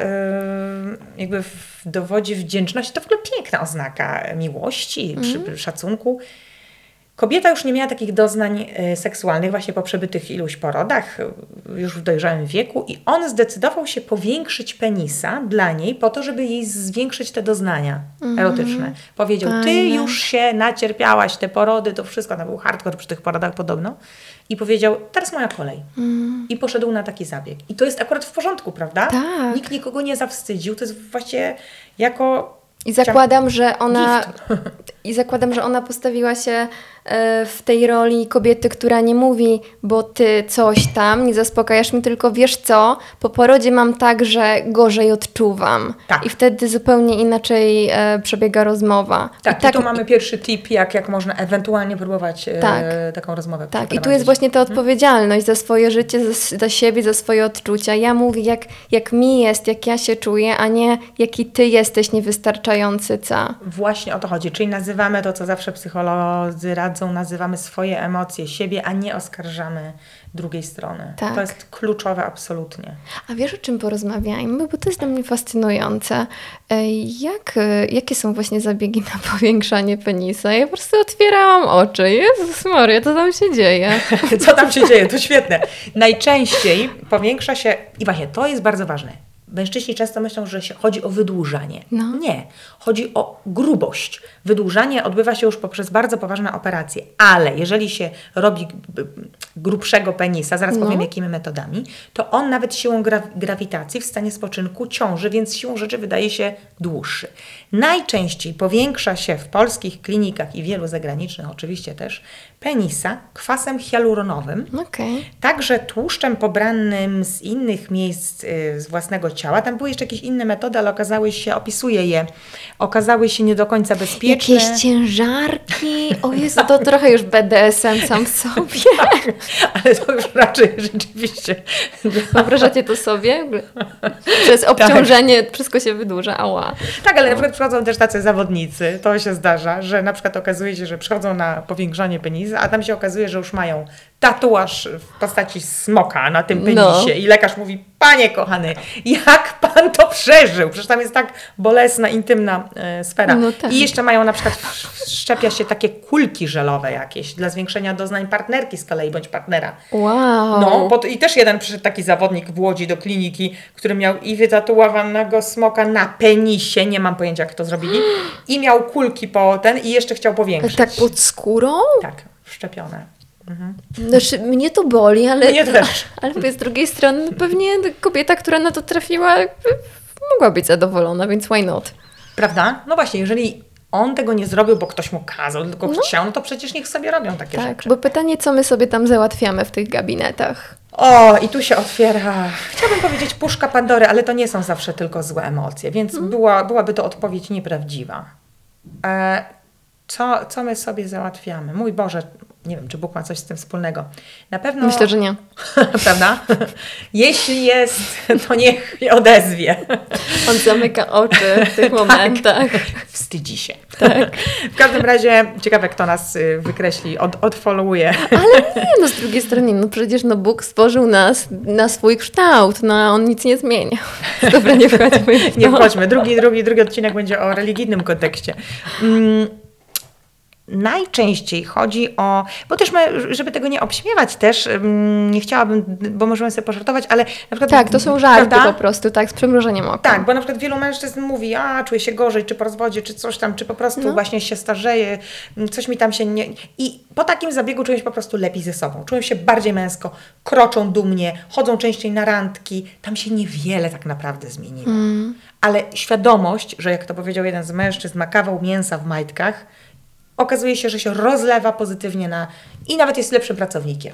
jakby w- dowodzi wdzięczności. To w ogóle piękna oznaka miłości, czy szacunku. Kobieta już nie miała takich doznań y, seksualnych właśnie po przebytych iluś porodach, już w dojrzałym wieku i on zdecydował się powiększyć penisa dla niej po to, żeby jej zwiększyć te doznania erotyczne. Powiedział, ty Fajne. już się nacierpiałaś, te porody, to wszystko, to był hardcore przy tych porodach podobno. I powiedział, teraz moja kolej. I poszedł na taki zabieg. I to jest akurat w porządku, prawda? Tak. Nikt nikogo nie zawstydził. To jest właśnie jako I zakładam, że ona gift. I zakładam, że ona postawiła się w tej roli kobiety, która nie mówi, bo ty coś tam, nie zaspokajasz mi, tylko wiesz co, po porodzie mam tak, że gorzej odczuwam. Tak. I wtedy zupełnie inaczej e, przebiega rozmowa. Tak, I i tu mamy pierwszy tip, jak, jak można ewentualnie próbować e, Tak. taką rozmowę Tak, i tu jest właśnie ta odpowiedzialność za swoje życie, za, za siebie, za swoje odczucia. Ja mówię, jak, jak mi jest, jak ja się czuję, a nie jaki ty jesteś niewystarczający, co? Właśnie o to chodzi, czyli nazywamy to, co zawsze psycholodzy radzą, nazywamy swoje emocje, siebie, a nie oskarżamy drugiej strony. Tak. To jest kluczowe absolutnie. A wiesz, o czym porozmawiajmy? Bo to jest dla mnie fascynujące. E, Jak, e, jakie są właśnie zabiegi na powiększanie penisa? Ja po prostu otwierałam oczy. Jezus Maria, co tam się dzieje? [LAUGHS] Co tam się dzieje? To świetne. Najczęściej powiększa się, i właśnie to jest bardzo ważne. Mężczyźni często myślą, że chodzi o wydłużanie. No. Nie. Chodzi o grubość. Wydłużanie odbywa się już poprzez bardzo poważne operacje, ale jeżeli się robi grubszego penisa, zaraz No. powiem jakimi metodami, to on nawet siłą gra- grawitacji w stanie spoczynku ciąży, więc siłą rzeczy wydaje się dłuższy. Najczęściej powiększa się w polskich klinikach i wielu zagranicznych oczywiście też penisa kwasem hialuronowym, Okej. Także tłuszczem pobranym z innych miejsc y, z własnego ciała. Tam były jeszcze jakieś inne metody, ale okazały się, opisuję je, okazały się nie do końca bezpieczne. Jakieś ciężarki? O Jezu, to trochę już BDSM sam w sobie. [LAUGHS] [LAUGHS] Ale to już raczej rzeczywiście. Wyobrażacie to sobie? Przez obciążenie wszystko się wydłuża. Ała. Tak, ale na przykład przychodzą też tacy zawodnicy, to się zdarza, że na przykład okazuje się, że przychodzą na powiększanie penisa, a tam się okazuje, że już mają tatuaż w postaci smoka na tym penisie No. i lekarz mówi, panie kochany, jak pan to przeżył? Przecież tam jest tak bolesna, intymna e, sfera. No tak. I jeszcze mają na przykład, szczepia się takie kulki żelowe jakieś dla zwiększenia doznań partnerki z kolei bądź partnera. Wow. No, bo i też jeden przyszedł taki zawodnik w Łodzi do kliniki, który miał i wytatuowanego smoka na penisie, nie mam pojęcia jak to zrobili, i miał kulki po ten i jeszcze chciał powiększyć. Tak pod skórą? Tak, wszczepione. Znaczy, mnie to boli, ale... Mnie też. [LAUGHS] Ale z drugiej strony no pewnie kobieta, która na to trafiła, mogła być zadowolona, więc why not? Prawda? No właśnie, jeżeli on tego nie zrobił, bo ktoś mu kazał, tylko chciał, no to przecież niech sobie robią takie Tak, rzeczy. bo pytanie, co my sobie tam załatwiamy w tych gabinetach? O, i tu się otwiera, chciałabym powiedzieć puszka Pandory, ale to nie są zawsze tylko złe emocje, więc Mhm. była, byłaby to odpowiedź nieprawdziwa. E, co, co my sobie załatwiamy? Mój Boże, nie wiem, czy Bóg ma coś z tym wspólnego. Na pewno... Myślę, że nie. [LAUGHS] Prawda? Jeśli jest, to niech się odezwie. On zamyka oczy w tych [LAUGHS] momentach. Wstydzi się. Tak. W każdym razie ciekawe, kto nas y, wykreśli, od, odfollowuje. Ale nie, no z drugiej strony, no przecież no Bóg stworzył nas na swój kształt, no on nic nie zmienia. Dobra, nie wchodźmy. Nie wchodźmy. Drugi, drugi, drugi odcinek będzie o religijnym kontekście. Mm, Najczęściej chodzi o, bo też my, żeby tego nie obśmiewać też, mm, nie chciałabym, bo możemy sobie pożartować, ale na przykład... Tak, to są żarty prawda? po prostu, tak, z przymrużeniem oka. Tak, bo na przykład wielu mężczyzn mówi, a czuję się gorzej, czy po rozwodzie, czy coś tam, czy po prostu No. właśnie się starzeje, coś mi tam się nie... I po takim zabiegu czuję się po prostu lepiej ze sobą. Czuję się bardziej męsko, kroczą dumnie, chodzą częściej na randki. Tam się niewiele tak naprawdę zmieniło. Mm. Ale świadomość, że jak to powiedział jeden z mężczyzn, ma kawał mięsa w majtkach, okazuje się, że się rozlewa pozytywnie na... i nawet jest lepszym pracownikiem.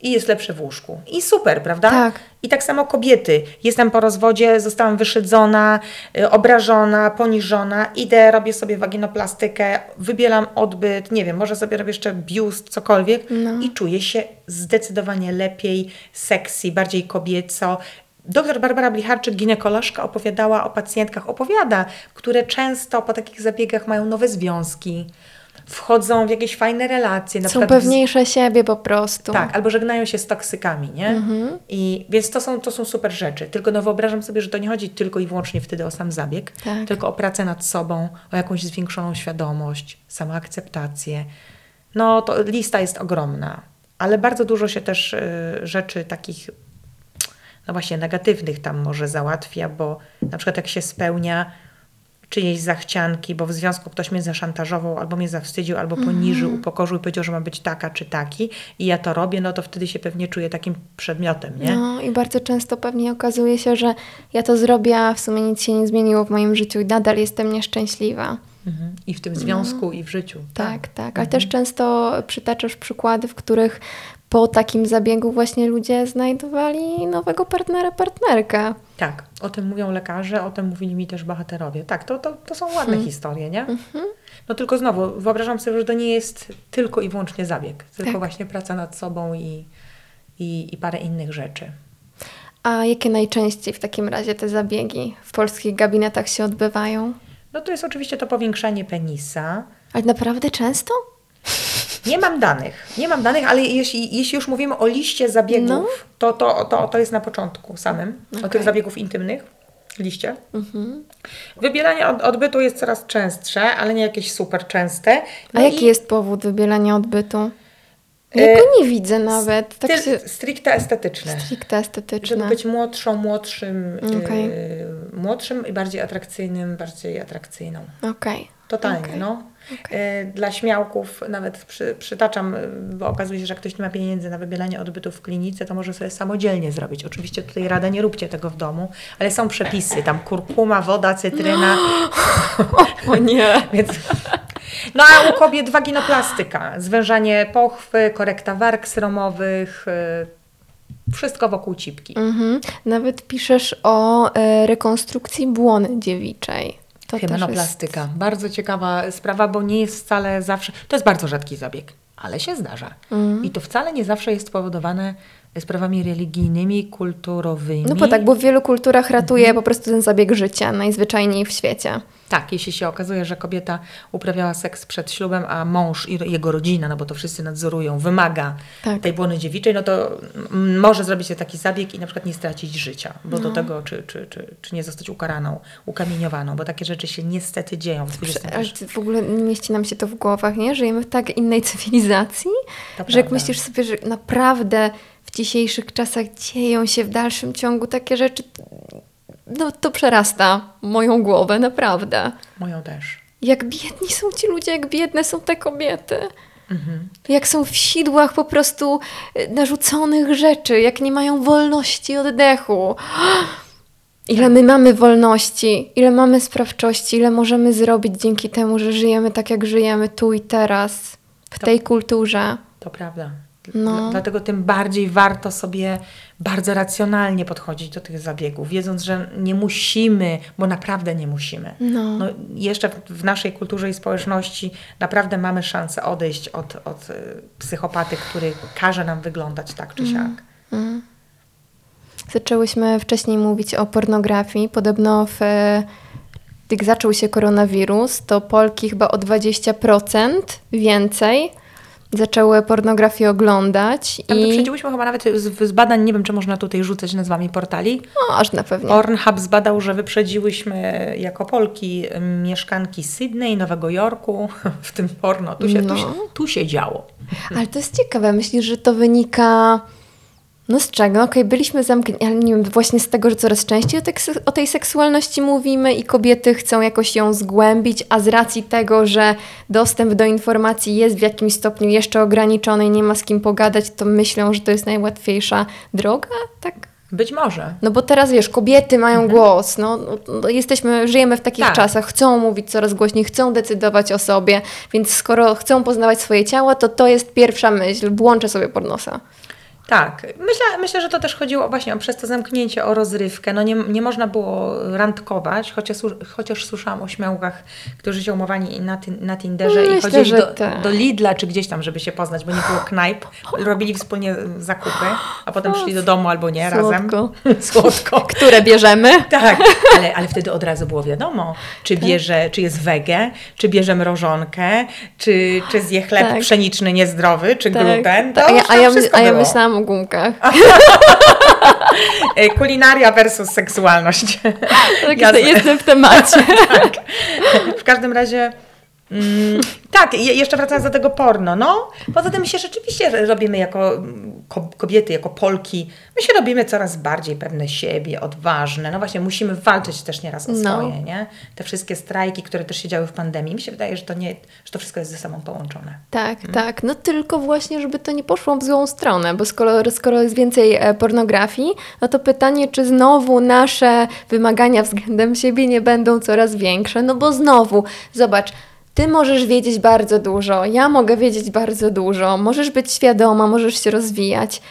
I jest lepszy w łóżku. I super, prawda? Tak. I tak samo kobiety. Jestem po rozwodzie, zostałam wyszydzona, y, obrażona, poniżona. Idę, robię sobie waginoplastykę, wybielam odbyt, nie wiem, może sobie robię jeszcze biust, cokolwiek. I czuję się zdecydowanie lepiej, sexy, bardziej kobieco. Doktor Barbara Blicharczyk, ginekolożka, opowiadała o pacjentkach, opowiada, które często po takich zabiegach mają nowe związki, wchodzą w jakieś fajne relacje. Na Są przykład pewniejsze siebie po prostu. tak, albo żegnają się z toksykami, nie? I więc to są, to są super rzeczy. Tylko no wyobrażam sobie, że to nie chodzi tylko i wyłącznie wtedy o sam zabieg, Tak. tylko o pracę nad sobą, o jakąś zwiększoną świadomość, samoakceptację. No to lista jest ogromna, ale bardzo dużo się też y, rzeczy takich no właśnie negatywnych tam może załatwia, bo na przykład jak się spełnia czyjeś zachcianki, bo w związku ktoś mnie zaszantażował, albo mnie zawstydził, albo poniżył, upokorzył i powiedział, że ma być taka czy taki i ja to robię, no to wtedy się pewnie czuję takim przedmiotem, nie? No i bardzo często pewnie okazuje się, że ja to zrobię, a w sumie nic się nie zmieniło w moim życiu i nadal jestem nieszczęśliwa. Mhm. I w tym związku, No. i w życiu. Tak, tak. Ale też często przytaczasz przykłady, w których po takim zabiegu właśnie ludzie znajdowali nowego partnera, partnerkę. Tak, o tym mówią lekarze, o tym mówili mi też bohaterowie. Tak, to, to, to są ładne Hmm. historie, nie? Mhm. No tylko znowu, wyobrażam sobie, że to nie jest tylko i wyłącznie zabieg, tylko Tak. właśnie praca nad sobą i, i, i parę innych rzeczy. A jakie najczęściej w takim razie te zabiegi w polskich gabinetach się odbywają? No to jest oczywiście to powiększanie penisa. Ale naprawdę często? Nie mam danych, nie mam danych, ale jeśli, jeśli już mówimy o liście zabiegów, No. to, to, to, to jest na początku samym, o Okej. tych zabiegów intymnych, liście. Mhm. Wybielanie od, odbytu jest coraz częstsze, ale nie jakieś super częste. A No jaki i jest powód wybielania odbytu? Ja E, go nie widzę nawet. Tak się... stricte estetyczne. Stricte estetyczne. Żeby być młodszą, młodszym, Okej. yy, młodszym i bardziej atrakcyjnym, bardziej atrakcyjną. Okej. Totalnie, Okej. no. Yy, Dla śmiałków nawet przy, przytaczam, yy, bo okazuje się, że jak ktoś nie ma pieniędzy na wybielanie odbytu w klinice, to może sobie samodzielnie zrobić. Oczywiście tutaj rada, nie róbcie tego w domu, ale są przepisy, tam kurkuma, woda, cytryna, [GASPS] O nie. [LAUGHS] więc... No a u kobiet waginoplastyka, zwężanie pochwy, korekta warg sromowych, yy, wszystko wokół cipki. Mhm. Nawet piszesz o e, rekonstrukcji błony dziewiczej. To Hymenoplastyka. Bardzo ciekawa sprawa, bo nie jest wcale zawsze. To jest bardzo rzadki zabieg, ale się zdarza. Mhm. I to wcale nie zawsze jest spowodowane sprawami religijnymi, kulturowymi. No bo tak, bo w wielu kulturach ratuje po prostu ten zabieg życia, najzwyczajniej w świecie. Tak, jeśli się okazuje, że kobieta uprawiała seks przed ślubem, a mąż i jego rodzina, no bo to wszyscy nadzorują, wymaga Tak. tej błony dziewiczej, no to mm, może zrobić się taki zabieg i na przykład nie stracić życia, bo No. do tego, czy, czy, czy, czy nie zostać ukaraną, ukamieniowaną, bo takie rzeczy się niestety dzieją w ty- w ogóle nie mieści nam się to w głowach, nie? Żyjemy w tak innej cywilizacji, To że jak prawda. myślisz sobie, że naprawdę w dzisiejszych czasach dzieją się w dalszym ciągu takie rzeczy, no to przerasta moją głowę, naprawdę. Moją też. Jak biedni są ci ludzie, jak biedne są te kobiety. Mhm. Jak są w sidłach po prostu y, narzuconych rzeczy, jak nie mają wolności oddechu. [GASPS] Ile my mamy wolności, ile mamy sprawczości, ile możemy zrobić dzięki temu, że żyjemy tak, jak żyjemy tu i teraz, w To- tej kulturze. To prawda. No. Dla- Dlatego tym bardziej warto sobie bardzo racjonalnie podchodzić do tych zabiegów, wiedząc, że nie musimy, bo naprawdę nie musimy. No. No, jeszcze w, naszej kulturze i społeczności naprawdę mamy szansę odejść od, od y, psychopaty, który każe nam wyglądać tak czy siak. Mm. Zaczęłyśmy wcześniej mówić o pornografii. Podobno w, jak zaczął się koronawirus, to Polki chyba o 20% więcej zaczęły pornografię oglądać. Tam I wyprzedziłyśmy chyba nawet z, z badań, nie wiem czy można tutaj rzucać nazwami portali. no, aż na pewno. Pornhub zbadał, że wyprzedziłyśmy jako Polki mieszkanki Sydney, Nowego Jorku, [LAUGHS] w tym porno. Tu się, No. tu się, tu się działo. Ale to jest ciekawe. Myślisz, że to wynika. No z czego? Okej, byliśmy zamknięci, ale nie wiem, właśnie z tego, że coraz częściej o, tej- o tej seksualności mówimy i kobiety chcą jakoś ją zgłębić, a z racji tego, że dostęp do informacji jest w jakimś stopniu jeszcze ograniczony i nie ma z kim pogadać, to myślą, że to jest najłatwiejsza droga? Tak? Być może. No bo teraz wiesz, kobiety mają głos, no, no, no jesteśmy, żyjemy w takich Tak. czasach, chcą mówić coraz głośniej, chcą decydować o sobie, więc skoro chcą poznawać swoje ciało, to to jest pierwsza myśl, włączę sobie pornosa. Tak. Myślę, myślę, że to też chodziło właśnie o, przez to zamknięcie o rozrywkę. No nie, nie można było randkować, chociaż, chociaż słyszałam o śmiałkach, którzy się umowali na, tin, na Tinderze No, i myślę, chodzili że do, tak. do Lidla czy gdzieś tam, żeby się poznać, bo nie było knajp. Robili wspólnie zakupy, a potem szli do domu albo nie razem. słodko. [LAUGHS] Słodko. Które bierzemy? Tak, ale, ale wtedy od razu było wiadomo, czy Tak. bierze, czy jest wege, czy bierze mrożonkę, czy, czy zje chleb Tak. pszeniczny niezdrowy, czy gluten. To Tak. a, ja, a, ja, a ja myślałam gumkach. [LAUGHS] E, Kulinaria versus seksualność. Tak, Jasne. jestem w temacie. [LAUGHS] tak. W każdym razie Mm, tak, i jeszcze wracając do tego porno, no. Poza tym my się rzeczywiście robimy jako mm, ko- kobiety, jako Polki, my się robimy coraz bardziej pewne siebie, odważne. No właśnie, musimy walczyć też nieraz o No. swoje, nie? Te wszystkie strajki, które też się działy w pandemii, mi się wydaje, że to, nie, że to wszystko jest ze sobą połączone. Tak, tak. No tylko właśnie, żeby to nie poszło w złą stronę, bo skoro, skoro jest więcej e, pornografii, no to pytanie, czy znowu nasze wymagania względem siebie nie będą coraz większe? No bo znowu, zobacz, ty możesz wiedzieć bardzo dużo, ja mogę wiedzieć bardzo dużo, możesz być świadoma, możesz się rozwijać.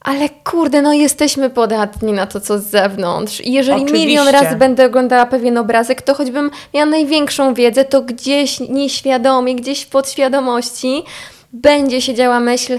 Ale kurde, no jesteśmy podatni na to, co z zewnątrz. I jeżeli Oczywiście. milion razy będę oglądała pewien obrazek, to choćbym miała największą wiedzę, to gdzieś nieświadomie, gdzieś w podświadomości będzie siedziała myśl,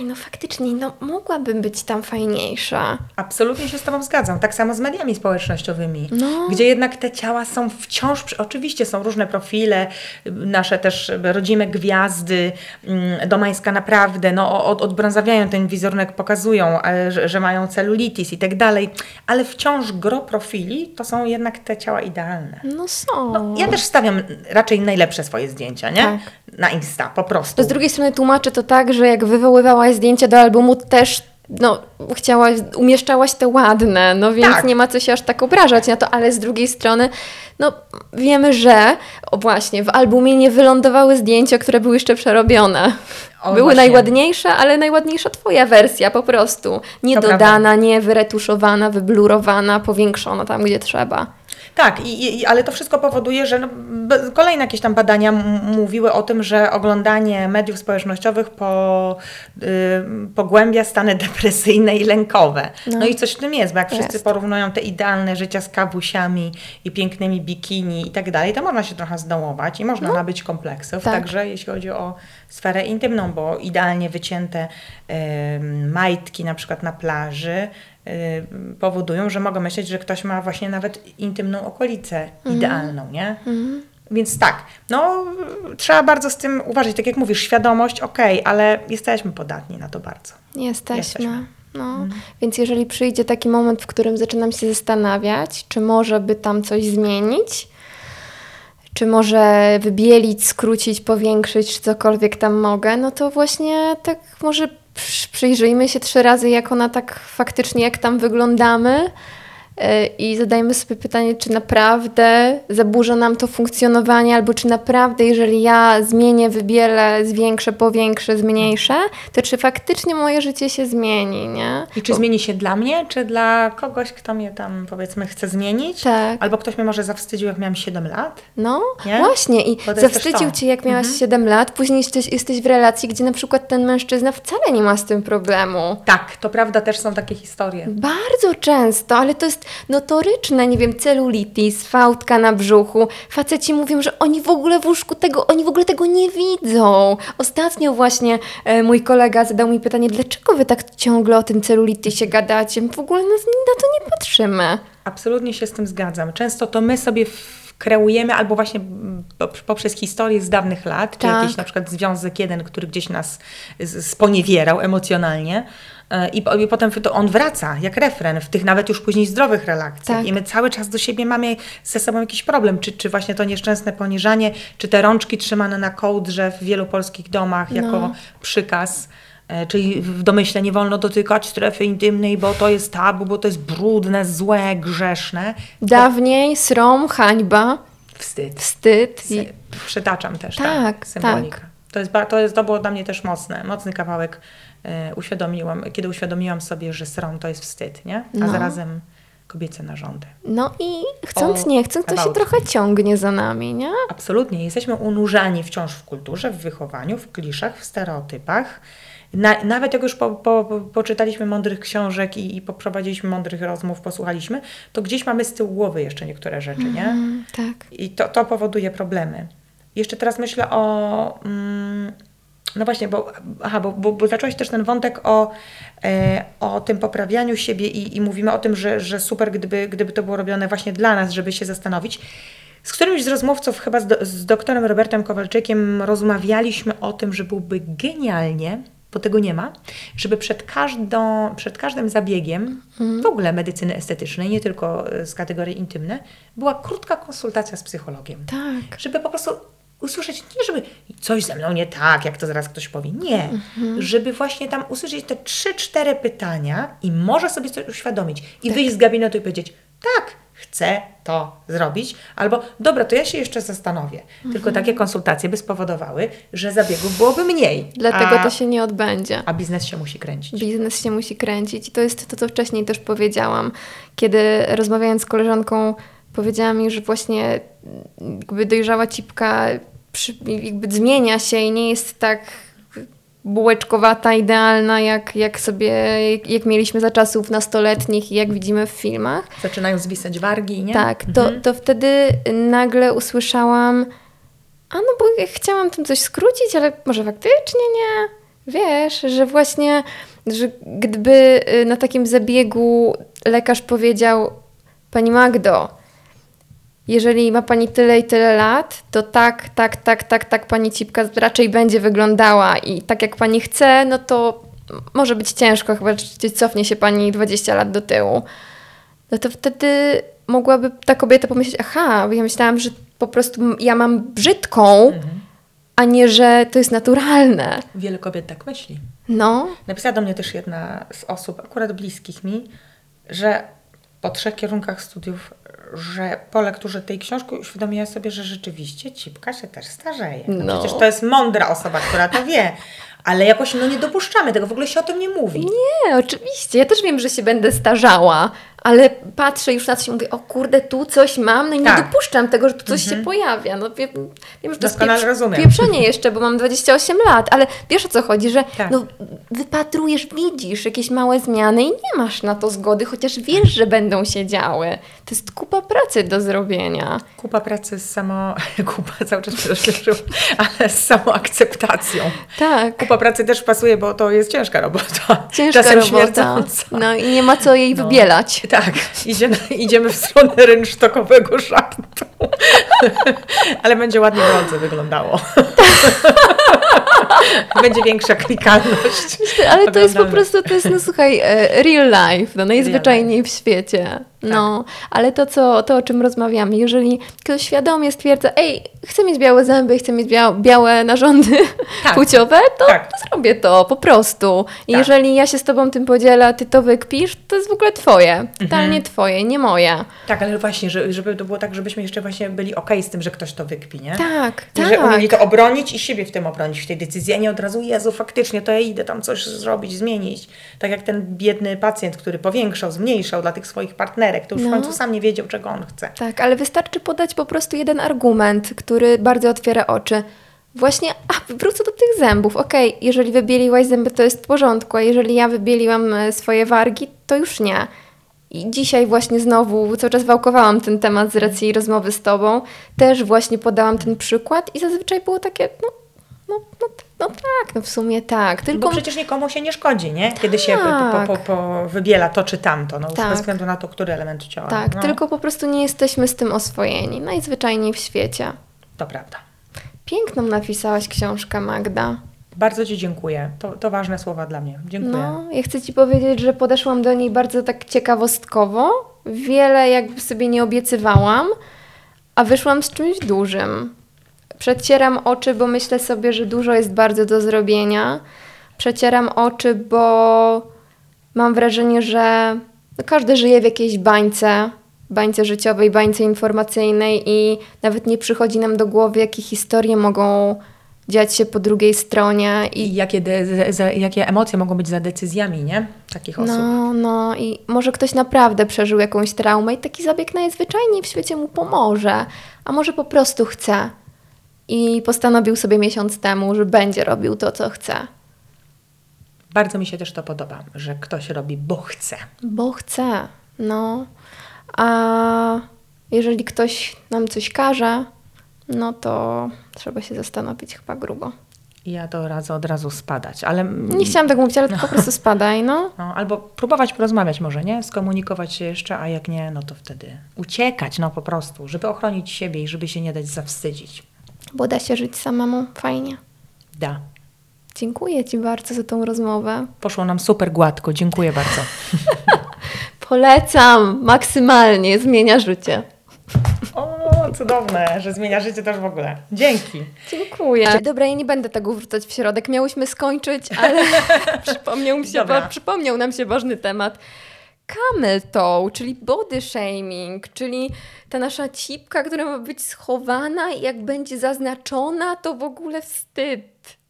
aj no faktycznie, no mogłabym być tam fajniejsza. Absolutnie się z Tobą zgadzam. Tak samo z mediami społecznościowymi, No. gdzie jednak te ciała są wciąż, oczywiście są różne profile, nasze też rodzime gwiazdy, mm, Domańska naprawdę, no od, odbrązawiają ten wizerunek, pokazują, e, że, że mają celulitis i tak dalej, ale wciąż gro profili to są jednak te ciała idealne. No są. No, ja też stawiam raczej najlepsze swoje zdjęcia, nie? Tak. Na Insta, po prostu. Z drugiej strony tłumaczę to tak, że jak wywoływałaś zdjęcia do albumu, też no, chciałaś, umieszczałaś te ładne, no więc Tak. nie ma co się aż tak obrażać na to, ale z drugiej strony, no wiemy, że o właśnie, w albumie nie wylądowały zdjęcia, które były jeszcze przerobione. O, były właśnie. najładniejsze, ale najładniejsza twoja wersja po prostu. Nie To dodana, nie wyretuszowana, wyblurowana, powiększona tam, gdzie trzeba. Tak, i, i, ale to wszystko powoduje, że no, kolejne jakieś tam badania mówiły o tym, że oglądanie mediów społecznościowych po, y, pogłębia stany [LAUGHS] depresyjne i lękowe. No, i coś w tym jest, bo jak wszyscy Jest. porównują te idealne życia z kawusiami i pięknymi bikini i tak dalej, to można się trochę zdołować i można nabyć kompleksów. Tak. Także jeśli chodzi o sferę intymną, bo idealnie wycięte em, majtki na przykład na plaży y, powodują, że mogą myśleć, że ktoś ma właśnie nawet intymną okolicę idealną, nie? Więc tak, no trzeba bardzo z tym uważać. Tak jak mówisz, świadomość, okej, ale jesteśmy podatni na to bardzo. Jesteśmy. Jesteśmy. No, więc jeżeli przyjdzie taki moment, w którym zaczynam się zastanawiać, czy może by tam coś zmienić, czy może wybielić, skrócić, powiększyć, czy cokolwiek tam mogę, no to właśnie tak może przyjrzyjmy się trzy razy, jak ona tak faktycznie, jak tam wyglądamy i zadajmy sobie pytanie, czy naprawdę zaburza nam to funkcjonowanie, albo czy naprawdę, jeżeli ja zmienię, wybielę, zwiększę, powiększę, zmniejszę, to czy faktycznie moje życie się zmieni, nie? I czy zmieni się dla mnie, czy dla kogoś, kto mnie tam powiedzmy chce zmienić? Tak. Albo ktoś mnie może zawstydził, jak miałam 7 lat? No, Nie? właśnie. I Bo zawstydził cię, jak miałaś 7 lat, później jesteś, jesteś w relacji, gdzie na przykład ten mężczyzna wcale nie ma z tym problemu. Tak, to prawda, też są takie historie. Bardzo często, ale to jest notoryczne, nie wiem, celulitis, fałdka na brzuchu. Faceci mówią, że oni w ogóle w łóżku tego, oni w ogóle tego nie widzą. Ostatnio właśnie e, mój kolega zadał mi pytanie, dlaczego wy tak ciągle o tym celulitisie gadacie? W ogóle na, na to nie patrzymy. Absolutnie się z tym zgadzam. Często to my sobie kreujemy albo właśnie mm, pop- poprzez historię z dawnych lat, czy Tak. jakiś na przykład związek jeden, który gdzieś nas sponiewierał emocjonalnie e, i, i potem to on wraca jak refren w tych nawet już później zdrowych relacjach Tak. i my cały czas do siebie mamy ze sobą jakiś problem, czy, czy właśnie to nieszczęsne poniżanie, czy te rączki trzymane na kołdrze w wielu polskich domach jako No. przykaz. E, Czyli w domyśle nie wolno dotykać strefy intymnej, bo to jest tabu, bo to jest brudne, złe, grzeszne. Dawniej srom, hańba, Wstyd. wstyd. I... Przytaczam też Tak, tak, symbolikę. To, jest, to, jest, to było dla mnie też mocne, mocny kawałek. E, uświadomiłam, kiedy uświadomiłam sobie, że srom to jest wstyd, nie? A No. zarazem kobiece narządy. No i chcąc, O, nie chcąc, to się trochę ciągnie za nami, nie? Absolutnie. Jesteśmy unurzani wciąż w kulturze, w wychowaniu, w kliszach, w stereotypach. Na, nawet jak już po, po, po, poczytaliśmy mądrych książek i, i poprowadziliśmy mądrych rozmów, posłuchaliśmy, to gdzieś mamy z tyłu głowy jeszcze niektóre rzeczy, nie? Mm, tak. I to, to powoduje problemy. Jeszcze teraz myślę o. Mm, no właśnie, bo, aha, bo, bo, bo zacząłeś też ten wątek o, e, o tym poprawianiu siebie i, i mówimy o tym, że, że super, gdyby, gdyby to było robione właśnie dla nas, żeby się zastanowić. Z którymś z rozmówców, chyba z, do, z doktorem Robertem Kowalczykiem, rozmawialiśmy o tym, że byłby genialnie, bo tego nie ma, żeby przed, każdą, przed każdym zabiegiem w ogóle medycyny estetycznej, nie tylko e, z kategorii intymne, była krótka konsultacja z psychologiem. Tak. żeby po prostu usłyszeć, nie żeby coś ze mną nie tak, jak to zaraz ktoś powie, nie, żeby właśnie tam usłyszeć te trzy, cztery pytania i może sobie coś uświadomić i wyjść z gabinetu i powiedzieć, tak, chcę to zrobić, albo dobra, to ja się jeszcze zastanowię. Tylko takie konsultacje by spowodowały, że zabiegów byłoby mniej. Dlatego a, to się nie odbędzie. a biznes się musi kręcić. Biznes się musi kręcić. I to jest to, co wcześniej też powiedziałam, kiedy rozmawiając z koleżanką, powiedziała mi, że właśnie jakby dojrzała cipka przy, jakby zmienia się i nie jest tak bułeczkowata, idealna, jak, jak sobie, jak, jak mieliśmy za czasów nastoletnich i jak widzimy w filmach. Zaczynają zwisać wargi, nie? Tak, to, to wtedy nagle usłyszałam, a no bo ja chciałam tym coś skrócić, ale może faktycznie nie. Wiesz, że właśnie, że gdyby y, na takim zabiegu lekarz powiedział, Pani Magdo, jeżeli ma Pani tyle i tyle lat, to tak, tak, tak, tak, tak Pani cipka raczej będzie wyglądała i tak jak Pani chce, no to może być ciężko, chyba że cofnie się Pani 20 lat do tyłu. No to wtedy mogłaby ta kobieta pomyśleć, aha, bo ja myślałam, że po prostu ja mam brzydką, a nie, że to jest naturalne. Wiele kobiet tak myśli. No, Napisała do mnie też jedna z osób, akurat bliskich mi, że po trzech kierunkach studiów, że po lekturze tej książki uświadomiła sobie, że rzeczywiście cipka się też starzeje. No, No. Przecież to jest mądra osoba, która to wie, ale jakoś no, nie dopuszczamy tego, w ogóle się o tym nie mówi. nie, oczywiście. Ja też wiem, że się będę starzała, ale patrzę już na coś i mówię, o kurde, tu coś mam, no i nie Tak. dopuszczam tego, że tu coś się pojawia. No wiem, wiem że to jest rozumiem. pieprzenie jeszcze, bo mam 28 lat, ale wiesz o co chodzi, że Tak. no, wypatrujesz, widzisz jakieś małe zmiany i nie masz na to zgody, chociaż wiesz, że będą się działy. To jest kupa pracy do zrobienia. Kupa pracy z samo... [LAUGHS] Kupa cały czas prześledził, ale z samoakceptacją. Tak. Kupa pracy też pasuje, bo to jest ciężka robota. Ciężka Czasem robota. śmierdząca. No i nie ma co jej No. wybielać. Tak, idziemy, idziemy w stronę rynsztokowego żartu. Ale będzie ładnie w wyglądało. Będzie większa klikalność. Ale to jest po prostu, to jest, no słuchaj, e, real life, no najzwyczajniej w świecie. No, ale to, co, to, o czym rozmawiamy, jeżeli ktoś świadomie stwierdza, ej, chcę mieć białe zęby, chcę mieć białe, białe narządy Tak. [LAUGHS] płciowe, to, Tak. to zrobię to, po prostu. I Tak. jeżeli ja się z Tobą tym podzielę, Ty to wykpisz, to jest w ogóle Twoje, totalnie Twoje, nie moje. Tak, ale właśnie, że- żeby to było tak, żebyśmy jeszcze właśnie byli okej z tym, że ktoś to wykpi, nie? Tak, I tak. że umieli to obronić i siebie w tym obronić, w tej decyzji, a nie od razu, Jezu, faktycznie, to ja idę tam coś zrobić, zmienić. Tak jak ten biedny pacjent, który powiększał, zmniejszał dla tych swoich partnerek, to już w No. końcu sam nie wiedział, czego on chce. Tak, ale wystarczy podać po prostu jeden argument, który bardzo otwiera oczy. Właśnie, a wrócę do tych zębów. Okej, jeżeli wybieliłaś zęby, to jest w porządku, a jeżeli ja wybieliłam e, swoje wargi, to już nie. I dzisiaj właśnie znowu cały czas wałkowałam ten temat z racji rozmowy z Tobą. Też właśnie podałam ten przykład i zazwyczaj było takie, no, no, no, no tak, no w sumie tak. Tylko Bo przecież nikomu się nie szkodzi, nie? Kiedy się po, po, po, po wybiela to czy tamto, no już Tak. bez względu na to, który element ciała. tak, no, tylko po prostu nie jesteśmy z tym oswojeni. Najzwyczajniej w świecie. To prawda. Piękną napisałaś książkę, Magda. Bardzo Ci dziękuję. To, to ważne słowa dla mnie. Dziękuję. No, ja chcę Ci powiedzieć, że podeszłam do niej bardzo tak ciekawostkowo. Wiele jakby sobie nie obiecywałam, a wyszłam z czymś dużym. Przecieram oczy, bo myślę sobie, że dużo jest bardzo do zrobienia. Przecieram oczy, bo mam wrażenie, że no każdy żyje w jakiejś bańce, bańce życiowej, bańce informacyjnej i nawet nie przychodzi nam do głowy, jakie historie mogą dziać się po drugiej stronie i I jakie, de, za, jakie emocje mogą być za decyzjami, nie? Takich osób. No, no i może ktoś naprawdę przeżył jakąś traumę i taki zabieg najzwyczajniej w świecie mu pomoże, a może po prostu chce i postanowił sobie miesiąc temu, że będzie robił to, co chce. Bardzo mi się też to podoba, że ktoś robi, bo chce. Bo chce, no. A jeżeli ktoś nam coś każe, no to trzeba się zastanowić chyba grubo. Ja to radzę od razu spadać, ale... Nie chciałam tak mówić, ale to po [LAUGHS] prostu spadaj, no. No, albo próbować porozmawiać może, nie? Skomunikować się jeszcze, a jak nie, no to wtedy uciekać, no po prostu, żeby ochronić siebie i żeby się nie dać zawstydzić. Bo da się żyć samemu fajnie. Da. Dziękuję Ci bardzo za tą rozmowę. Poszło nam super gładko, dziękuję bardzo. [LAUGHS] Polecam maksymalnie, zmienia życie. O, cudowne, że zmienia życie też w ogóle. Dzięki. Dziękuję. Dobra, ja nie będę tego wrzucać w środek. Miałyśmy skończyć, ale [LAUGHS] przypomniał, mi się, przypomniał nam się ważny temat. Camel toe, czyli body shaming, czyli ta nasza cipka, która ma być schowana i jak będzie zaznaczona, to w ogóle wstyd.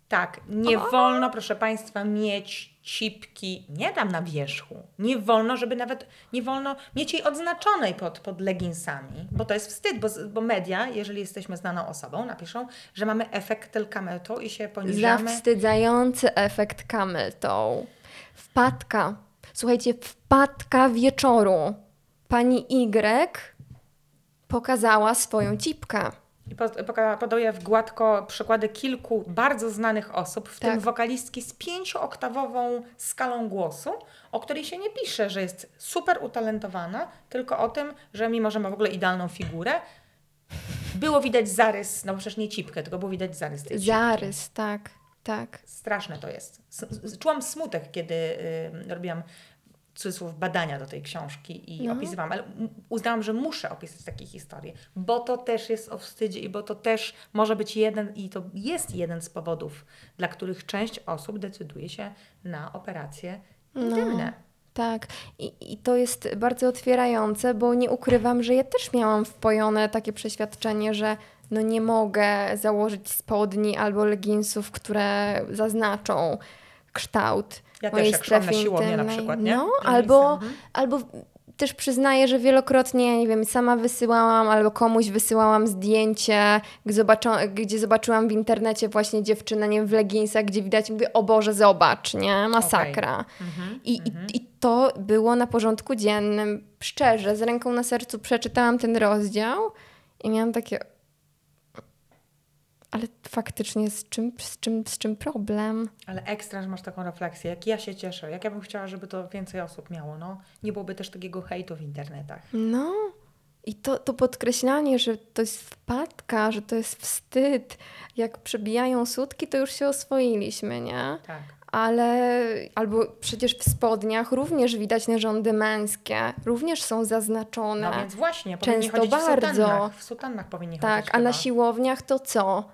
Tak, nie wolno, proszę Państwa, mieć cipki, nie tam na wierzchu. Nie wolno, żeby nawet, nie wolno mieć jej odznaczonej pod, pod leginsami, bo to jest wstyd, bo, bo media, jeżeli jesteśmy znaną osobą, napiszą, że mamy efekt telkametu i się poniżamy. Zawstydzający efekt camel toe. Wpadka. Słuchajcie, wpadka wieczoru. Pani Y pokazała swoją cipkę. I podaję w gładko przykłady kilku bardzo znanych osób, w Tak. tym wokalistki z pięciooktawową skalą głosu, o której się nie pisze, że jest super utalentowana, tylko o tym, że mimo, że ma w ogóle idealną figurę, było widać zarys, no przecież nie cipkę, tylko było widać zarys tej cipki. Zarys, tak, tak. Straszne to jest. Czułam smutek, kiedy y, robiłam cudzysłów badania do tej książki i No. opisywałam, ale uznałam, że muszę opisać takie historie, bo to też jest o wstydzie i bo to też może być jeden i to jest jeden z powodów, dla których część osób decyduje się na operacje intymne. Tak, I, i to jest bardzo otwierające, bo nie ukrywam, że ja też miałam wpojone takie przeświadczenie, że no nie mogę założyć spodni albo leginsów, które zaznaczą kształt Ja też mojej jak na strefy siłownię na przykład, nie? No, albo, mhm. albo też przyznaję, że wielokrotnie, nie wiem, sama wysyłałam albo komuś wysyłałam zdjęcie, gdzie, zobaczą, gdzie zobaczyłam w internecie właśnie dziewczynę, nie wiem, w leginsach, gdzie widać, mówię, o Boże, zobacz, nie? Masakra. Mhm, I, i, I to było na porządku dziennym. Szczerze, z ręką na sercu przeczytałam ten rozdział i miałam takie. Ale faktycznie z czym, z czym, z czym problem? Ale ekstra, że masz taką refleksję. Jak ja się cieszę, jak ja bym chciała, żeby to więcej osób miało. No, nie byłoby też takiego hejtu w internetach. No. I to, to podkreślanie, że to jest wpadka, że to jest wstyd. Jak przebijają sutki, to już się oswoiliśmy, nie? Tak. Ale albo przecież w spodniach również widać narządy męskie, również są zaznaczone. No więc właśnie, powinni Często chodzić bardzo. w sutannach. W sutannach powinni Tak, chodzić a na chyba. siłowniach to co?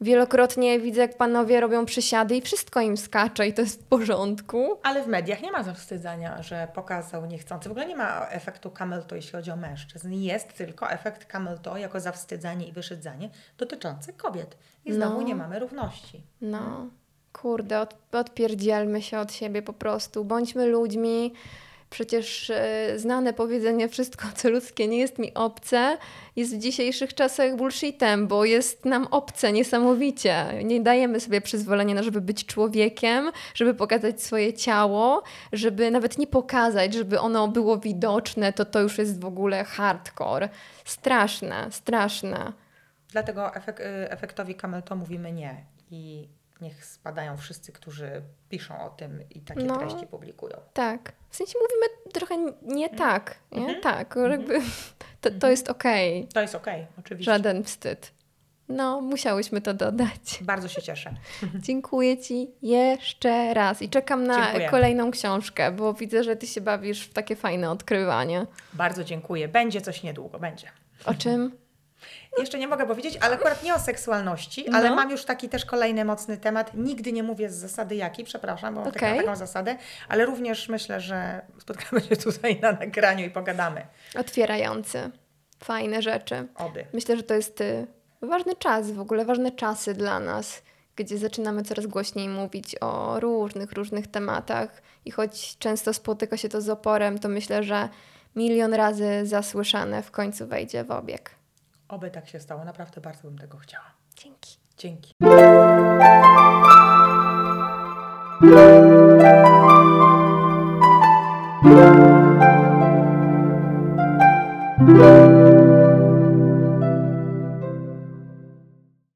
Wielokrotnie widzę, jak panowie robią przysiady i wszystko im skacze i to jest w porządku. Ale w mediach nie ma zawstydzania, że pokazał niechcący. W ogóle nie ma efektu camel toe, jeśli chodzi o mężczyzn. Jest tylko efekt camel toe jako zawstydzanie i wyszydzanie dotyczący kobiet. I znowu No. nie mamy równości. No, kurde, od, odpierdzielmy się od siebie po prostu. Bądźmy ludźmi. Przecież e, znane powiedzenie wszystko, co ludzkie nie jest mi obce, jest w dzisiejszych czasach bullshitem, bo jest nam obce niesamowicie. Nie dajemy sobie przyzwolenia na, żeby być człowiekiem, żeby pokazać swoje ciało, żeby nawet nie pokazać, żeby ono było widoczne, to to już jest w ogóle hardcore. Straszne, straszne. Dlatego efek, y, efektowi camel toe mówimy nie. I niech spadają wszyscy, którzy piszą o tym i takie No. treści publikują. Tak. W sensie mówimy trochę nie Mhm. tak, nie? Tak, jakby [LAUGHS] to, to jest okej. To jest okej, oczywiście. Żaden wstyd. No, musiałyśmy to dodać. Bardzo się cieszę. [LAUGHS] Dziękuję Ci jeszcze raz i czekam na kolejną książkę, bo widzę, że Ty się bawisz w takie fajne odkrywanie. Bardzo dziękuję. Będzie coś niedługo, będzie. O czym? Jeszcze nie mogę powiedzieć, ale akurat nie o seksualności, ale No. mam już taki też kolejny mocny temat. Nigdy nie mówię z zasady jaki, przepraszam, bo mam taką, Okej. taką zasadę, ale również myślę, że spotkamy się [LAUGHS] tutaj na nagraniu i pogadamy. Otwierający. Fajne rzeczy. Oby. Myślę, że to jest y, ważny czas, w ogóle ważne czasy dla nas, gdzie zaczynamy coraz głośniej mówić o różnych, różnych tematach i choć często spotyka się to z oporem, to myślę, że milion razy zasłyszane w końcu wejdzie w obieg. Oby tak się stało. Naprawdę bardzo bym tego chciała. Dzięki. Dzięki. Thank